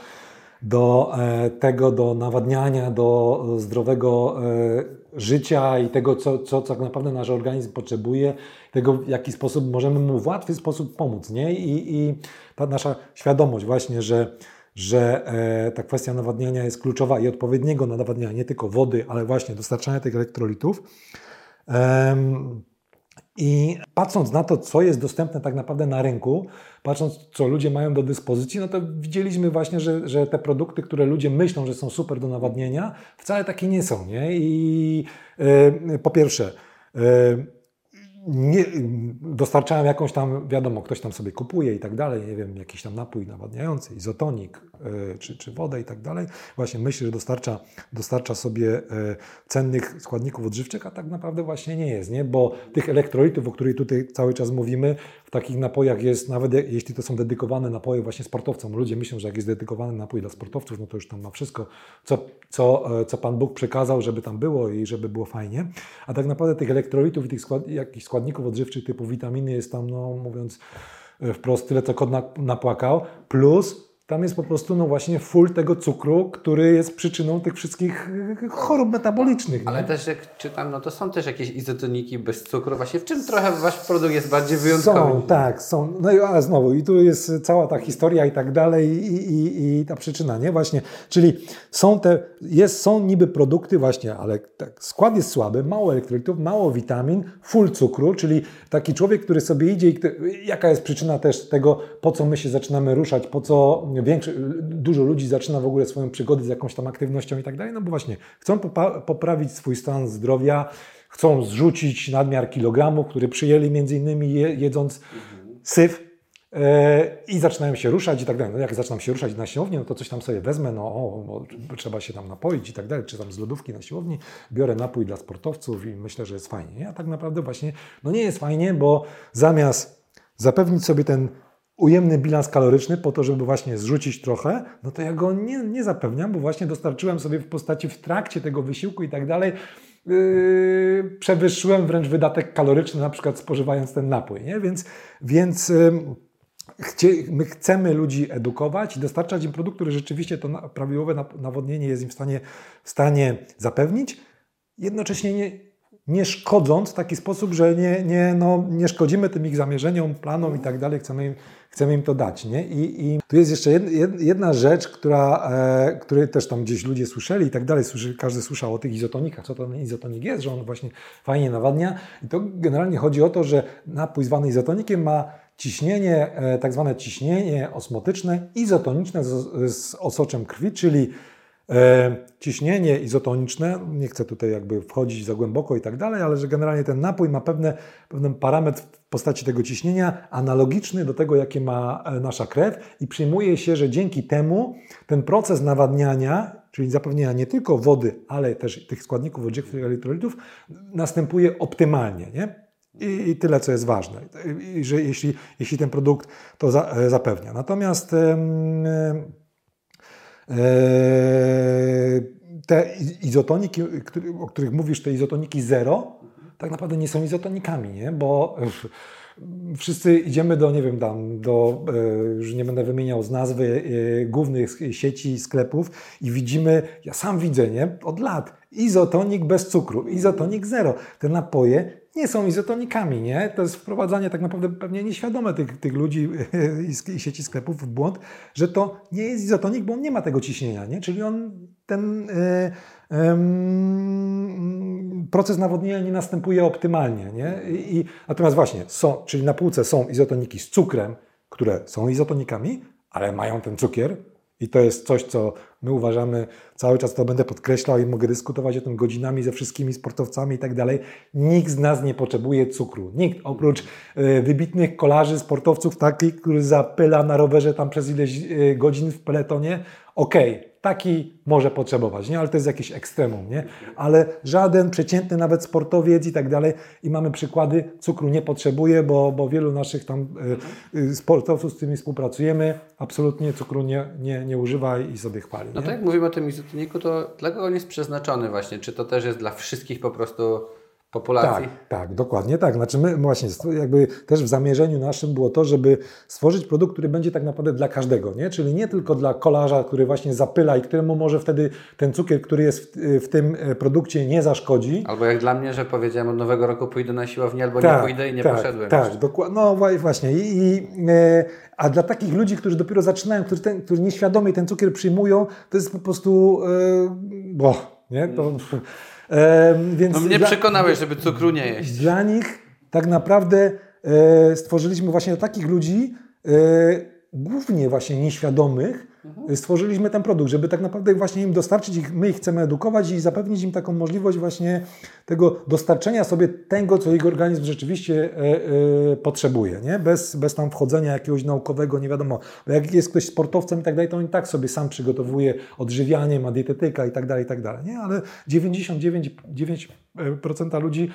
do e, tego, do nawadniania, do zdrowego e, życia i tego, co, co tak naprawdę nasz organizm potrzebuje, tego, w jaki sposób możemy mu w łatwy sposób pomóc, nie? I, i ta nasza świadomość właśnie, że że e, ta kwestia nawadniania jest kluczowa i odpowiedniego nawadniania, nie tylko wody, ale właśnie dostarczania tych elektrolitów. I patrząc na to, co jest dostępne tak naprawdę na rynku, patrząc, co ludzie mają do dyspozycji, no to widzieliśmy właśnie, że, że te produkty, które ludzie myślą, że są super do nawadnienia, wcale takie nie są. Nie? I yy, po pierwsze, yy, nie, jakąś tam, wiadomo, ktoś tam sobie kupuje i tak dalej, nie wiem, jakiś tam napój nawadniający, izotonik czy, czy wodę i tak dalej. Właśnie myśli, że dostarcza, dostarcza sobie yy, cennych składników odżywczych, a tak naprawdę właśnie nie jest, nie? Bo tych elektrolitów, o których tutaj cały czas mówimy, w takich napojach jest, nawet jeśli to są dedykowane napoje właśnie sportowcom, ludzie myślą, że jak jest dedykowany napój dla sportowców, no to już tam ma wszystko, co, co, e, co Pan Bóg przekazał, żeby tam było i żeby było fajnie. A tak naprawdę tych elektrolitów i tych skład, jakichś składników odżywczych typu witaminy jest tam, no mówiąc e, wprost, tyle co kot napłakał, plus tam jest po prostu no właśnie full tego cukru, który jest przyczyną tych wszystkich chorób metabolicznych. Ale nie? też jak czytam, no to są też jakieś izotoniki bez cukru. Właśnie w czym trochę wasz produkt jest bardziej wyjątkowy? Są, tak, są. No i ale znowu, i tu jest cała ta historia i tak dalej i, i, i ta przyczyna, nie? Właśnie, czyli są te, jest, są niby produkty właśnie, ale tak, skład jest słaby, mało elektrolitów, mało witamin, full cukru, czyli taki człowiek, który sobie idzie i jaka jest przyczyna też tego, po co my się zaczynamy ruszać, po co dużo ludzi zaczyna w ogóle swoją przygodę z jakąś tam aktywnością i tak dalej, no bo właśnie chcą poprawić swój stan zdrowia, chcą zrzucić nadmiar kilogramów, który przyjęli między innymi jedząc syf e, i zaczynają się ruszać i tak dalej. No jak zaczynam się ruszać na siłowni, no to coś tam sobie wezmę, no o, trzeba się tam napoić i tak dalej, czy tam z lodówki na siłowni, biorę napój dla sportowców i myślę, że jest fajnie. Nie? A tak naprawdę właśnie, no nie jest fajnie, bo zamiast zapewnić sobie ten ujemny bilans kaloryczny po to, żeby właśnie zrzucić trochę, no to ja go nie, nie zapewniam, bo właśnie dostarczyłem sobie w postaci w trakcie tego wysiłku i tak dalej, yy, przewyższyłem wręcz wydatek kaloryczny, na przykład spożywając ten napój, nie? Więc, więc yy, chcie, my chcemy ludzi edukować i dostarczać im produkt, który rzeczywiście to prawidłowe nawodnienie jest im w stanie, w stanie zapewnić, jednocześnie nie, nie szkodząc w taki sposób, że nie, nie, no, nie szkodzimy tym ich zamierzeniom, planom i tak dalej, chcemy im, chcemy im to dać. Nie? I, I tu jest jeszcze jedna rzecz, która, e, której też tam gdzieś ludzie słyszeli i tak dalej, każdy słyszał o tych izotonikach, co to ten izotonik jest, że on właśnie fajnie nawadnia i to generalnie chodzi o to, że napój zwany izotonikiem ma ciśnienie, e, tak zwane ciśnienie osmotyczne izotoniczne z, z osoczem krwi, czyli ciśnienie izotoniczne, nie chcę tutaj jakby wchodzić za głęboko i tak dalej, ale że generalnie ten napój ma pewne, pewien parametr w postaci tego ciśnienia analogiczny do tego, jakie ma e, nasza krew i przyjmuje się, że dzięki temu ten proces nawadniania, czyli zapewnienia nie tylko wody, ale też tych składników odżywczych elektrolitów następuje optymalnie. Nie? I, I, tyle, co jest ważne, I, że jeśli, jeśli ten produkt to za, e, zapewnia. Natomiast Eee, te izotoniki, o których mówisz, te izotoniki zero, tak naprawdę nie są izotonikami, nie? bo wszyscy idziemy do, nie wiem, tam, do, e, już nie będę wymieniał z nazwy e, głównych sieci sklepów i widzimy, ja sam widzę, nie, od lat, izotonik bez cukru, izotonik zero. Te napoje nie są izotonikami, nie? To jest wprowadzanie tak naprawdę pewnie nieświadome tych, tych ludzi (laughs) i sieci sklepów w błąd, że to nie jest izotonik, bo on nie ma tego ciśnienia, nie? Czyli on ten yy, yy, proces nawodnienia nie następuje optymalnie, nie? I, natomiast właśnie są, czyli na półce są izotoniki z cukrem, które są izotonikami, ale mają ten cukier, i to jest coś, co my uważamy, cały czas to będę podkreślał i mogę dyskutować o tym godzinami ze wszystkimi sportowcami i tak dalej. Nikt z nas nie potrzebuje cukru. Nikt, oprócz y, wybitnych kolarzy, sportowców takich, który zapyla na rowerze tam przez ileś y, godzin w peletonie. Okej, okay, taki może potrzebować, nie? ale to jest jakieś ekstremum, nie? ale żaden przeciętny nawet sportowiec i tak dalej i mamy przykłady, cukru nie potrzebuje, bo, bo wielu naszych tam y, sportowców, z którymi współpracujemy, absolutnie cukru nie, nie, nie używa i sobie chwali. No tak jak mówimy o tym izotoniku, to dla kogo on jest przeznaczony właśnie? Czy to też jest dla wszystkich po prostu populacji. Tak, tak, dokładnie tak. Znaczy my właśnie jakby też w zamierzeniu naszym było to, żeby stworzyć produkt, który będzie tak naprawdę dla każdego, nie? Czyli nie tylko dla kolarza, który właśnie zapyla i któremu może wtedy ten cukier, który jest w, w tym e, produkcie nie zaszkodzi. Albo jak dla mnie, że powiedziałem od nowego roku pójdę na siłownię albo tak, nie pójdę i nie tak, poszedłem. Tak, dokładnie. No właśnie. I, i e, a dla takich ludzi, którzy dopiero zaczynają, którzy, ten, którzy nieświadomie ten cukier przyjmują, to jest po prostu e, bo, nie? To, mm. Więc no mnie dla, przekonałeś, żeby cukru nie jeść. Dla nich tak naprawdę e, stworzyliśmy właśnie takich ludzi, e, głównie właśnie nieświadomych, mhm. stworzyliśmy ten produkt, żeby tak naprawdę właśnie im dostarczyć ich, my ich chcemy edukować i zapewnić im taką możliwość właśnie tego dostarczenia sobie tego, co ich organizm rzeczywiście e, e, potrzebuje, nie? Bez, bez tam wchodzenia jakiegoś naukowego, nie wiadomo, bo jak jest ktoś sportowcem i tak dalej, to on i tak sobie sam przygotowuje odżywianie, ma dietetyka i tak dalej, i tak dalej, nie? Ale 99% ludzi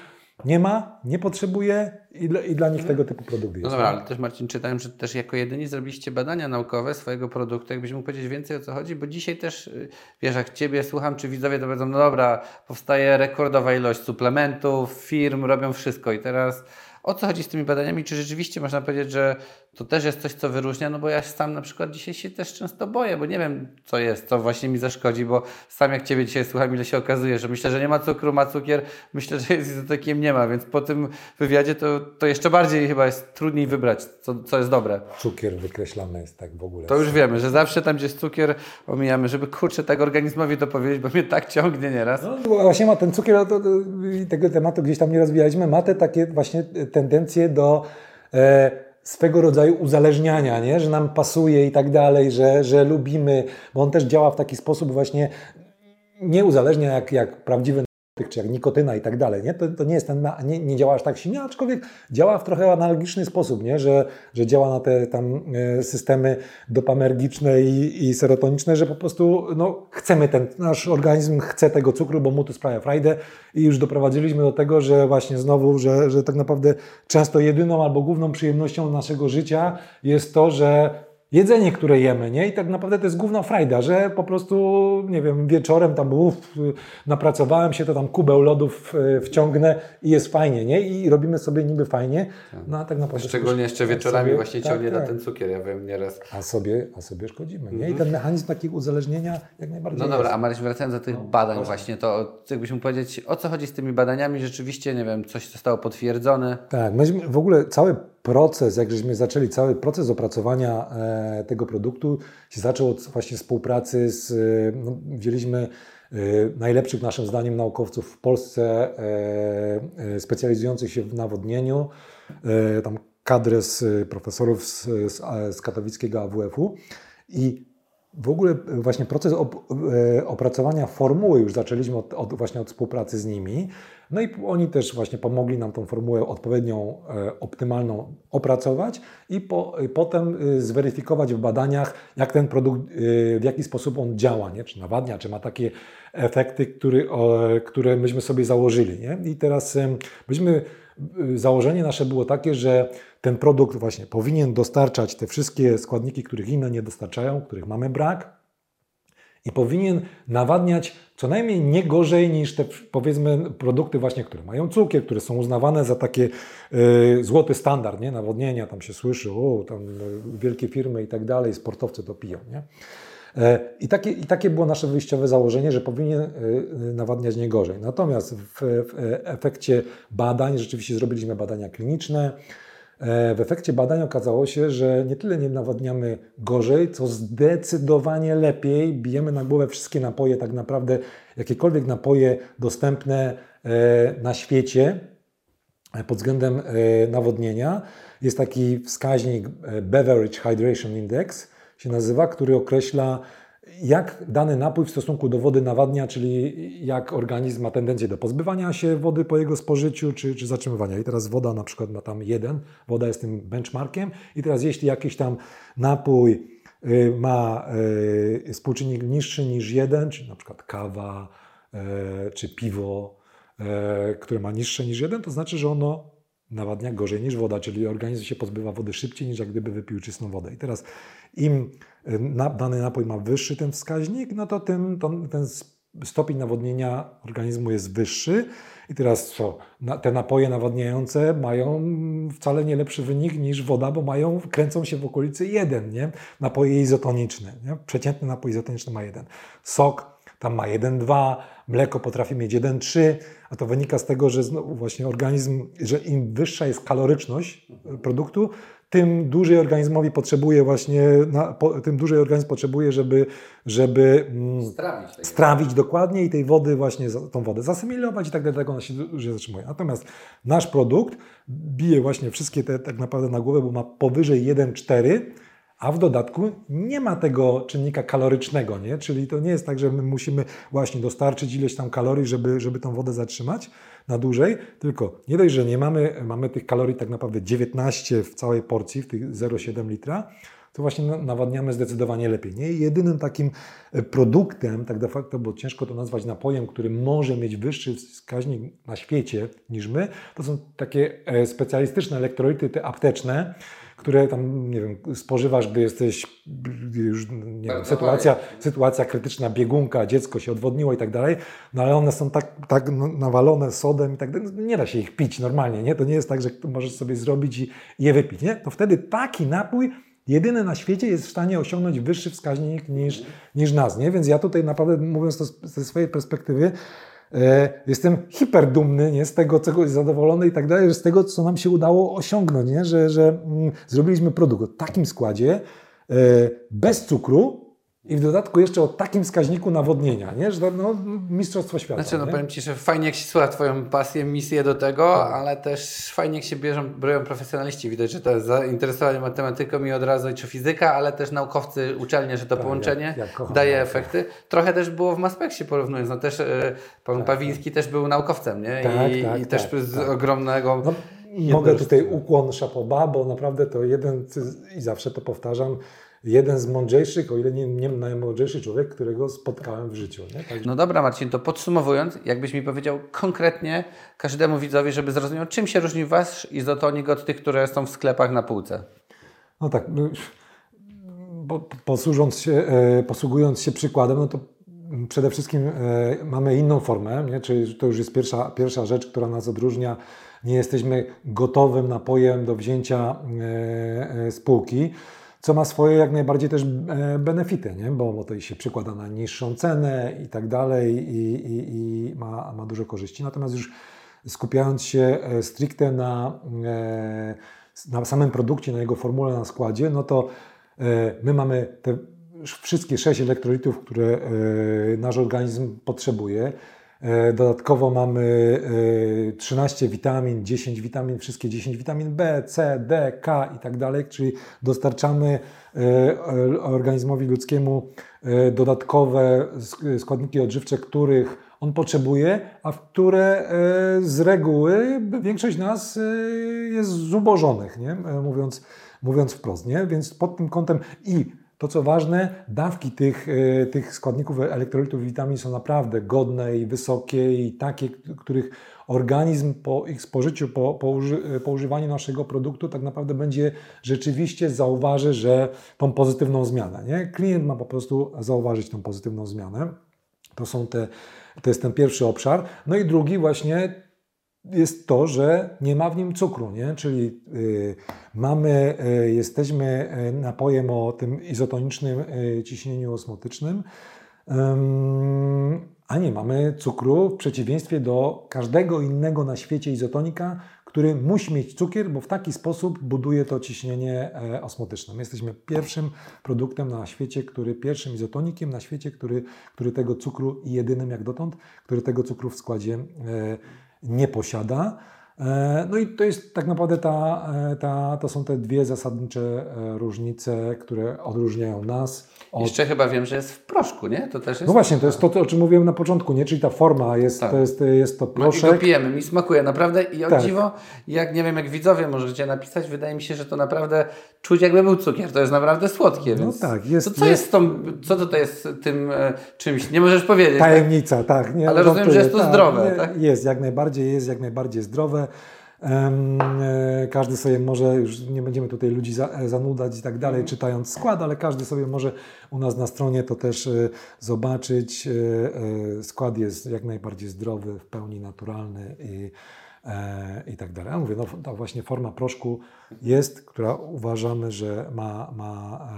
nie ma, nie potrzebuje i dla, i dla nich tego typu produkt jest. No dobra, ale też Marcin, czytałem, że też jako jedyni zrobiliście badania naukowe swojego produktu. Jakbyś mógł powiedzieć więcej o co chodzi? Bo dzisiaj też, y, wiesz, jak Ciebie słucham, czy widzowie to powiedzą, no dobra, powstaje rekordowa ilość suplementów, firm, robią wszystko i teraz o co chodzi z tymi badaniami? Czy rzeczywiście można powiedzieć, że to też jest coś, co wyróżnia? No bo ja sam na przykład dzisiaj się też często boję, bo nie wiem, co jest, co właśnie mi zaszkodzi, bo sam jak Ciebie dzisiaj słucham, ile się okazuje, że myślę, że nie ma cukru, ma cukier, myślę, że jest izotokiem, nie ma, więc po tym wywiadzie to, to jeszcze bardziej chyba jest trudniej wybrać, co, co jest dobre. Cukier wykreślamy jest tak w ogóle. To już wiemy, że zawsze tam, gdzie jest cukier, omijamy, żeby kurczę tak organizmowi to powiedzieć, bo mnie tak ciągnie nieraz. No właśnie ma ten cukier, to, to, tego tematu gdzieś tam nie rozwijaliśmy, ma te takie właśnie tendencje do e, swego rodzaju uzależniania, nie? że nam pasuje i tak dalej, że, że lubimy, bo on też działa w taki sposób właśnie, nie uzależnia jak, jak prawdziwy czy jak nikotyna i tak dalej, nie? To, to nie jest ten, nie, nie działa aż tak silnie, aczkolwiek działa w trochę analogiczny sposób, nie? Że, że działa na te tam e, systemy dopamergiczne i, i serotoniczne, że po prostu no, chcemy ten, nasz organizm chce tego cukru, bo mu to sprawia frajdę i już doprowadziliśmy do tego, że właśnie znowu, że, że tak naprawdę często jedyną albo główną przyjemnością naszego życia jest to, że jedzenie, które jemy, nie? I tak naprawdę to jest główna frajda, że po prostu, nie wiem, wieczorem tam uff, napracowałem się, to tam kubeł lodów e, wciągnę i jest fajnie, nie? I robimy sobie niby fajnie, no a tak naprawdę... Szczególnie jeszcze wieczorami sobie, właśnie tak, ciągnie tak. na ten cukier, ja wiem nieraz. A sobie, a sobie szkodzimy, nie? I mhm. ten mechanizm takiego uzależnienia jak najbardziej No dobra, jest. a Maryś, wracając do tych no, badań właśnie, właśnie, to jakbyś mógł powiedzieć, o co chodzi z tymi badaniami? Rzeczywiście, nie wiem, coś zostało potwierdzone? Tak, myśmy w ogóle cały proces, jak żeśmy zaczęli, cały proces opracowania e, tego produktu się zaczął od właśnie współpracy z, e, no, wzięliśmy e, najlepszych naszym zdaniem naukowców w Polsce specjalizujących się w nawodnieniu, tam kadrę z profesorów z, z, katowickiego AWF-u i w ogóle właśnie proces op, opracowania formuły już zaczęliśmy od, od, właśnie od współpracy z nimi. No i oni też właśnie pomogli nam tą formułę odpowiednią, e, optymalną opracować i po, i potem e, zweryfikować w badaniach, jak ten produkt, e, w jaki sposób on działa, nie? czy nawadnia, czy ma takie efekty, który, które myśmy sobie założyli. Nie? I teraz myśmy, e, założenie nasze było takie, że ten produkt właśnie powinien dostarczać te wszystkie składniki, których inne nie dostarczają, których mamy brak, i powinien nawadniać co najmniej nie gorzej niż te powiedzmy produkty właśnie, które mają cukier, które są uznawane za takie y, złoty standard, nie? Nawodnienia, tam się słyszy, o, tam y, wielkie firmy i tak dalej, sportowcy to piją, nie? E, I takie, I takie było nasze wyjściowe założenie, że powinien nawadniać nie gorzej. Natomiast w, w efekcie badań, rzeczywiście zrobiliśmy badania kliniczne, E, w efekcie badań okazało się, że nie tyle nie nawadniamy gorzej, co zdecydowanie lepiej bijemy na głowę wszystkie napoje, tak naprawdę jakiekolwiek napoje dostępne e, na świecie e, pod względem nawodnienia. Jest taki wskaźnik Beverage Hydration Index, się nazywa, który określa jak dany napój w stosunku do wody nawadnia, czyli jak organizm ma tendencję do pozbywania się wody po jego spożyciu, czy, czy zatrzymywania. I teraz woda na przykład ma tam jeden, woda jest tym benchmarkiem. I teraz jeśli jakiś tam napój y, ma y, współczynnik niższy niż jeden, czyli na przykład kawa, y, czy piwo, które ma niższe niż jeden, to znaczy, że ono nawadnia gorzej niż woda, czyli organizm się pozbywa wody szybciej niż jak gdyby wypił czystą wodę. I teraz im dany napój ma wyższy ten wskaźnik, no to tym ten stopień nawodnienia organizmu jest wyższy. I teraz co? Te napoje nawadniające mają wcale nie lepszy wynik niż woda, bo mają, kręcą się w okolicy jeden, nie? Napoje izotoniczne. Nie? Przeciętny napój izotoniczny ma jeden. Sok tam ma 1,2, mleko potrafi mieć 1,3, a to wynika z tego, że właśnie organizm, że im wyższa jest kaloryczność produktu, tym dłużej organizmowi potrzebuje właśnie, na, po, tym dłużej organizm potrzebuje, żeby, żeby mm, strawić, strawić dokładnie i tej wody właśnie, tą wodę zasymilować i tak dalej, tak ona się dłużej zatrzymuje. Natomiast nasz produkt bije właśnie wszystkie te tak naprawdę na głowę, bo ma powyżej 1,4 a w dodatku nie ma tego czynnika kalorycznego, nie? czyli to nie jest tak, że my musimy właśnie dostarczyć ileś tam kalorii, żeby, żeby tą wodę zatrzymać na dłużej, tylko nie dość, że nie mamy, mamy tych kalorii tak naprawdę 19 w całej porcji, w tych 0,7 litra, to właśnie nawadniamy zdecydowanie lepiej. Nie? Jedynym takim e, produktem, tak de facto, bo ciężko to nazwać napojem, który może mieć wyższy wskaźnik na świecie niż my, to są takie e, specjalistyczne elektrolity te apteczne, które tam, nie wiem, spożywasz, gdy jesteś już, nie wiem, sytuacja, sytuacja krytyczna, biegunka, dziecko się odwodniło i tak dalej, no ale one są tak, tak nawalone sodem i tak dalej, no nie da się ich pić normalnie, nie? To nie jest tak, że możesz sobie zrobić i je wypić, nie? To wtedy taki napój jedyny na świecie jest w stanie osiągnąć wyższy wskaźnik niż, niż nas, nie? Więc ja tutaj naprawdę, mówiąc to ze swojej perspektywy, jestem hiperdumny nie, z tego, jest zadowolony i tak dalej, z tego, co nam się udało osiągnąć, nie? Że, że mm, zrobiliśmy produkt o takim składzie, e, bez cukru, i w dodatku jeszcze o takim wskaźniku nawodnienia, nie? że no, mistrzostwo świata. Znaczy, no nie? powiem Ci, że fajnie jak się słucha Twoją pasję, misję do tego, tak. ale też fajnie jak się bierzą, biorą profesjonaliści. Widać, że to jest zainteresowanie matematyką i od razu czy fizyka, ale też naukowcy, uczelnie, że to tak, połączenie jak, jak daje efekty. Trochę też było w Maspeksie porównując, no też e, pan tak, Pawiński tak. też był naukowcem, nie? Tak, I, tak, i też tak, z tak. ogromnego... No, mogę tutaj ukłon szapoba, bo naprawdę to jeden, i zawsze to powtarzam, jeden z mądrzejszych, o ile nie, nie najmądrzejszy człowiek, którego spotkałem w życiu. Nie? Tak. No dobra Marcin, to podsumowując, jakbyś mi powiedział konkretnie każdemu widzowi, żeby zrozumiał, czym się różni Wasz izotonik od tych, które są w sklepach na półce? No tak, no, posłużąc się, e, posługując się przykładem, no to przede wszystkim e, mamy inną formę, nie? czyli to już jest pierwsza, pierwsza rzecz, która nas odróżnia. Nie jesteśmy gotowym napojem do wzięcia e, spółki co ma swoje jak najbardziej też e, benefity, nie? Bo, bo to się przykłada na niższą cenę i tak dalej i, i, i ma, ma dużo korzyści. Natomiast już skupiając się e, stricte na, e, na samym produkcie, na jego formule, na składzie, no to my mamy te wszystkie sześć elektrolitów, które nasz organizm potrzebuje. E, Dodatkowo mamy e, 13 witamin, 10 witamin, wszystkie 10 witamin B, C, D, K i tak dalej, czyli dostarczamy e, e, organizmowi ludzkiemu e, dodatkowe sk- składniki odżywcze, których on potrzebuje, a w które e, z reguły większość nas e, jest zubożonych, nie? E, Mówiąc, mówiąc wprost. Nie? Więc pod tym kątem i to co ważne, dawki tych, e, tych składników elektrolitów i witamin są naprawdę godne i wysokie i takie, których organizm po ich spożyciu, po, po, uży, po używaniu naszego produktu tak naprawdę będzie rzeczywiście zauważy, że tą pozytywną zmianę. Nie? Klient ma po prostu zauważyć tą pozytywną zmianę. To są te, to jest ten pierwszy obszar. No i drugi właśnie jest to, że nie ma w nim cukru, nie? czyli y, mamy, y, jesteśmy y, napojem o tym izotonicznym ciśnieniu osmotycznym, ym, a nie mamy cukru w przeciwieństwie do każdego innego na świecie izotonika, który musi mieć cukier, bo w taki sposób buduje to ciśnienie e, osmotyczne. My jesteśmy pierwszym produktem na świecie, który pierwszym izotonikiem na świecie, który, który tego cukru i jedynym jak dotąd, który tego cukru w składzie e, nie posiada. E, No i to jest tak naprawdę ta, e, ta, to są te dwie zasadnicze e, różnice, które odróżniają nas od Jeszcze chyba wiem, że jest w proszku, nie? To też jest. no właśnie, to jest to, o czym mówiłem na początku, nie? Czyli ta forma jest, Tak. to, jest, jest to No i go proszek. pijemy, mi smakuje naprawdę i o Tak. dziwo, jak nie wiem, jak widzowie możecie napisać, wydaje mi się, że to naprawdę czuć jakby był cukier, to jest naprawdę słodkie, No więc tak, jest- to co jest- jest, tą, co tutaj jest tym e, czymś, nie możesz powiedzieć, tak? Tajemnica, tak. Nie, Ale rozumiem, że jest to zdrowe, nie, tak? Jest, jak najbardziej, jest jak najbardziej zdrowe. E, każdy sobie może, już nie będziemy tutaj ludzi e, zanudzać i tak dalej, czytając skład, ale każdy sobie może u nas na stronie to też e, zobaczyć. Skład jest jak najbardziej zdrowy, w pełni naturalny i, i tak dalej. A mówię, no, ta właśnie forma proszku jest, która uważamy, że ma, ma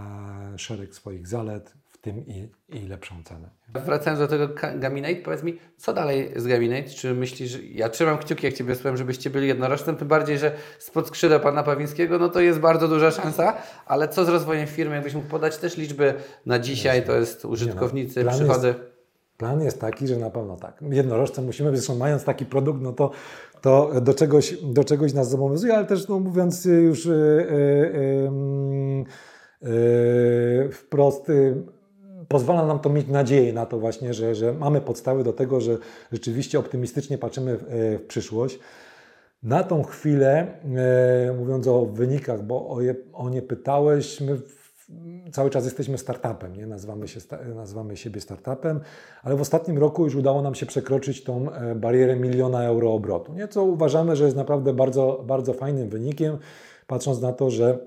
szereg swoich zalet, tym i, i lepszą cenę. Wracając do tego Gaminate, powiedz mi, co dalej z Gaminate? Czy myślisz, że ja trzymam kciuki, jak Ciebie słucham, żebyście byli jednorocznym, tym bardziej, że spod skrzydeł Pana Pawińskiego, no to jest bardzo duża szansa, ale co z rozwojem firmy? Jakbyś mógł podać też liczby na dzisiaj, to jest użytkownicy, plan przychody. Jest, plan jest taki, że na pewno tak. Jednorożce musimy, zresztą mając taki produkt, no to, to do, czegoś, do czegoś nas zobowiązuje, ale też no, mówiąc już yy, yy, yy, wprost, yy, pozwala nam to mieć nadzieję na to właśnie, że, że mamy podstawy do tego, że rzeczywiście optymistycznie patrzymy w, w przyszłość. Na tą chwilę, e, mówiąc o wynikach, bo o, je, o nie pytałeś, my w, cały czas jesteśmy startupem, nie? Nazywamy, się, nazywamy siebie startupem, ale w ostatnim roku już udało nam się przekroczyć tą e, barierę miliona euro obrotu, nie? co uważamy, że jest naprawdę bardzo, bardzo fajnym wynikiem, patrząc na to, że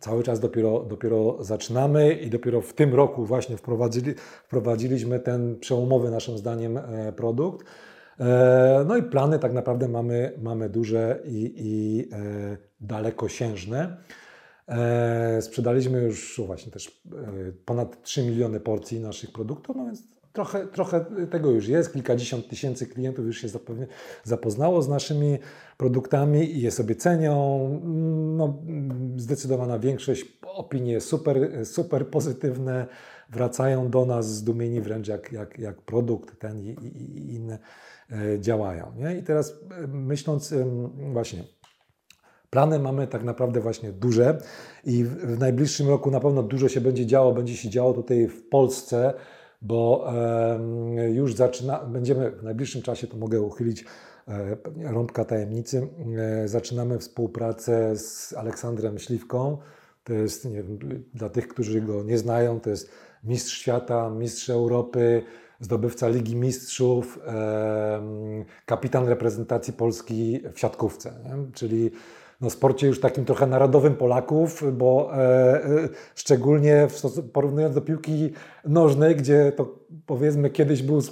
cały czas dopiero, dopiero zaczynamy i dopiero w tym roku właśnie wprowadzili, wprowadziliśmy ten przełomowy naszym zdaniem e, produkt. E, No i plany tak naprawdę mamy, mamy duże i, i e, dalekosiężne. Sprzedaliśmy już właśnie też ponad 3 miliony porcji naszych produktów, no więc trochę, trochę tego już jest. Kilkadziesiąt tysięcy klientów już się zapewne zapoznało z naszymi produktami i je sobie cenią. No, zdecydowana większość opinii jest super, super pozytywne. Wracają do nas zdumieni wręcz jak, jak, jak produkt ten i, i, i inne e, działają. Nie? I teraz e, myśląc em, właśnie Plany mamy tak naprawdę właśnie duże i w najbliższym roku na pewno dużo się będzie działo, będzie się działo tutaj w Polsce, bo już zaczyna, będziemy w najbliższym czasie, to mogę uchylić e, rąbka tajemnicy, e, zaczynamy współpracę z Aleksandrem Śliwką. To jest, nie dla tych, którzy go nie znają, to jest mistrz świata, mistrz Europy, zdobywca Ligi Mistrzów, kapitan reprezentacji Polski w siatkówce, nie? czyli no, sporcie już takim trochę narodowym Polaków, bo e, e, szczególnie w porównując do piłki nożnej, gdzie to powiedzmy kiedyś był e,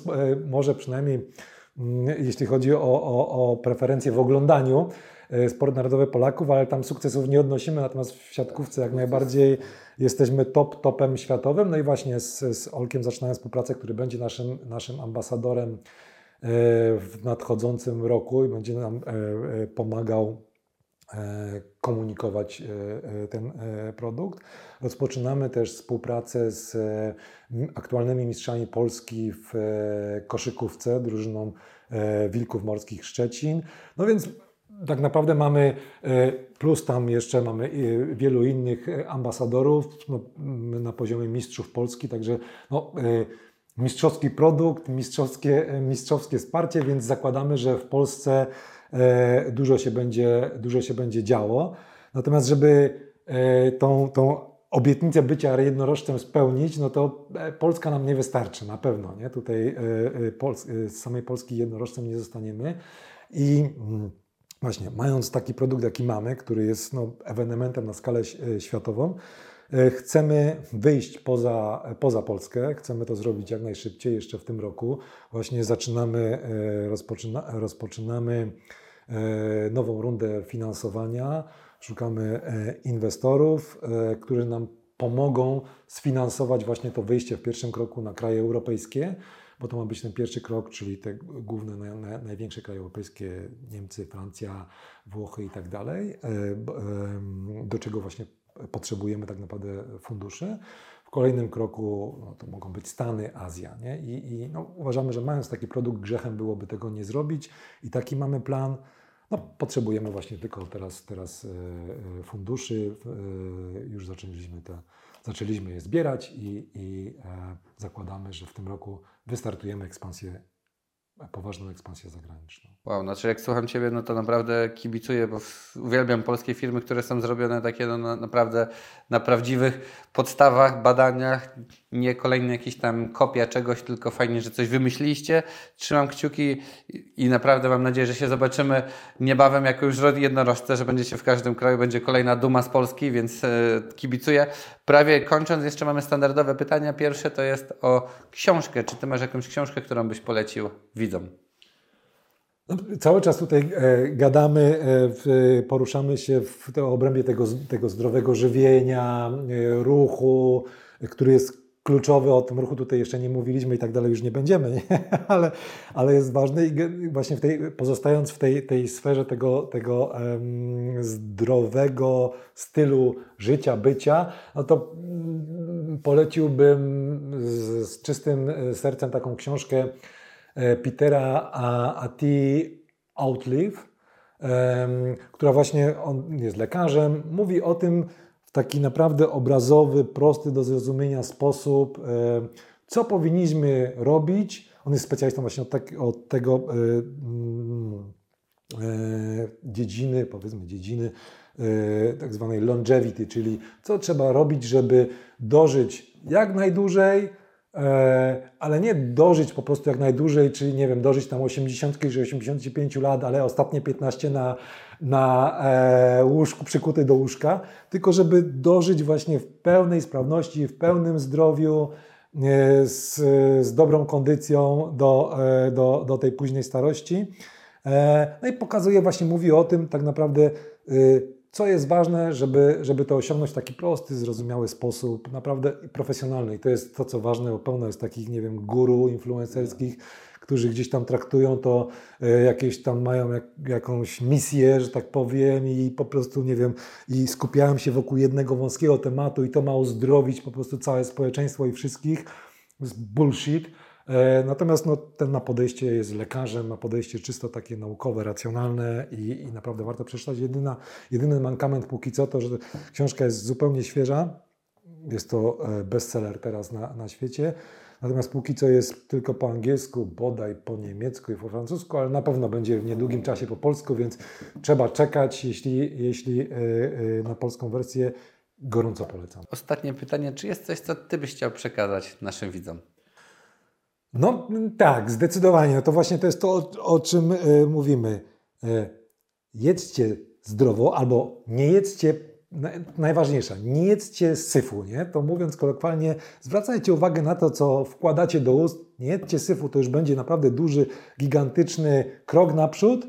może przynajmniej mm, jeśli chodzi o, o, o preferencje w oglądaniu, e, sport narodowy Polaków, ale tam sukcesów nie odnosimy, natomiast w siatkówce jak najbardziej jesteśmy top, topem światowym. No i właśnie z, z Olkiem zaczynamy współpracę, który będzie naszym, naszym ambasadorem w nadchodzącym roku i będzie nam pomagał komunikować ten produkt. Rozpoczynamy też współpracę z aktualnymi mistrzami Polski w koszykówce, drużyną Wilków Morskich Szczecin. No więc tak naprawdę mamy, plus tam jeszcze mamy wielu innych ambasadorów no, na poziomie mistrzów Polski, także no, mistrzowski produkt, mistrzowskie, mistrzowskie wsparcie, więc zakładamy, że w Polsce e, dużo się będzie, dużo się będzie działo. Natomiast, żeby e, tą, tą obietnicę bycia jednorożcem spełnić, no to e, Polska nam nie wystarczy, na pewno. Nie? Tutaj z samej Polski jednorożcem nie zostaniemy. I mm, właśnie, mając taki produkt, jaki mamy, który jest no, ewenementem na skalę światową, E, chcemy wyjść poza, poza Polskę, chcemy to zrobić jak najszybciej, jeszcze w tym roku. Właśnie zaczynamy, e, rozpoczyna, rozpoczynamy e, nową rundę finansowania. Szukamy inwestorów, którzy nam pomogą sfinansować właśnie to wyjście w pierwszym kroku na kraje europejskie, bo to ma być ten pierwszy krok, czyli te główne, największe kraje europejskie, Niemcy, Francja, Włochy i tak dalej, do czego właśnie potrzebujemy tak naprawdę funduszy. W kolejnym kroku no, to mogą być Stany, Azja. Nie? I, i no, uważamy, że mając taki produkt, grzechem byłoby tego nie zrobić i taki mamy plan. No, potrzebujemy właśnie tylko teraz, teraz e, e, funduszy. E, już zaczęliśmy, te, zaczęliśmy je zbierać i, i zakładamy, że w tym roku wystartujemy ekspansję poważną ekspansję zagraniczną. Wow, znaczy jak słucham Ciebie, no to naprawdę kibicuję, bo uwielbiam polskie firmy, które są zrobione takie no, na, naprawdę na prawdziwych podstawach, badaniach, nie kolejne jakieś tam kopia czegoś, tylko fajnie, że coś wymyśliliście. Trzymam kciuki i naprawdę mam nadzieję, że się zobaczymy niebawem jako już jednorożce, że będziecie w każdym kraju, będzie kolejna duma z Polski, więc e, kibicuję. Prawie kończąc, jeszcze mamy standardowe pytania. Pierwsze to jest o książkę. Czy Ty masz jakąś książkę, którą byś polecił widzom? No, cały czas tutaj e, gadamy, e, poruszamy się w obrębie tego, tego zdrowego żywienia, e, ruchu, który jest kluczowy, o tym ruchu tutaj jeszcze nie mówiliśmy i tak dalej już nie będziemy, nie? (laughs) Ale, ale jest ważny i właśnie w tej, pozostając w tej, tej sferze tego, tego zdrowego stylu życia, bycia, no to um, poleciłbym z, z, czystym sercem taką książkę Petera Ati Outlive, która właśnie, on jest lekarzem, mówi o tym, taki naprawdę obrazowy, prosty do zrozumienia sposób, e, co powinniśmy robić. On jest specjalistą właśnie od, tak, od tego e, mm, e, dziedziny, powiedzmy dziedziny tak zwanej longevity, czyli co trzeba robić, żeby dożyć jak najdłużej, ale nie dożyć po prostu jak najdłużej, czyli nie wiem, dożyć tam 80 czy 85 lat, ale ostatnie 15 na, na e, łóżku, przykuty do łóżka, tylko żeby dożyć właśnie w pełnej sprawności, w pełnym zdrowiu, e, z, z dobrą kondycją do, e, do, do tej późnej starości. E, no i pokazuje, właśnie mówi o tym tak naprawdę, y, co jest ważne, żeby, żeby to osiągnąć w taki prosty, zrozumiały sposób, naprawdę profesjonalny. I to jest to, co ważne, bo pełno jest takich, nie wiem, guru influencerskich, którzy gdzieś tam traktują to, e, jakieś tam mają jak, jakąś misję, że tak powiem, i po prostu, nie wiem, i skupiają się wokół jednego wąskiego tematu i to ma uzdrowić po prostu całe społeczeństwo i wszystkich. To jest bullshit. E, natomiast no, ten ma podejście, jest lekarzem, ma podejście czysto takie naukowe, racjonalne i, i naprawdę warto przeczytać. Jedyna, jedyny mankament póki co to, że książka jest zupełnie świeża. Jest to e, bestseller teraz na, na świecie. Natomiast póki co jest tylko po angielsku, bodaj po niemiecku i po francusku, ale na pewno będzie w niedługim czasie po polsku, więc trzeba czekać, jeśli, jeśli e, na polską wersję gorąco polecam. Ostatnie pytanie, czy jest coś, co Ty byś chciał przekazać naszym widzom? No tak, zdecydowanie. No to właśnie to jest to, o, czym y, mówimy. Y, jedzcie zdrowo albo nie jedzcie najważniejsza, nie jedzcie syfu, nie? To mówiąc kolokwialnie, zwracajcie uwagę na to, co wkładacie do ust. Nie jedzcie syfu, to już będzie naprawdę duży, gigantyczny krok naprzód.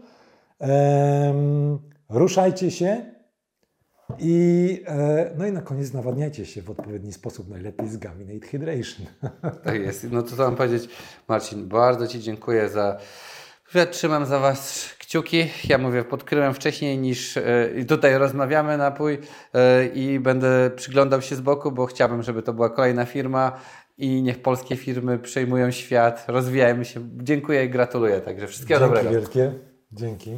Ehm, ruszajcie się i, e, no i na koniec nawadniajcie się w odpowiedni sposób, najlepiej z Gaminate Hydration. (laughs) Tak jest. No to co mam powiedzieć, Marcin, bardzo Ci dziękuję za Ja trzymam za Was kciuki. Ja mówię, podkryłem wcześniej niż e, tutaj rozmawiamy napój e, i będę przyglądał się z boku, bo chciałbym, żeby to była kolejna firma i niech polskie firmy przejmują świat, rozwijajmy się. Dziękuję i gratuluję. Także wszystkiego Dzięki dobrego. wielkie. Dzięki.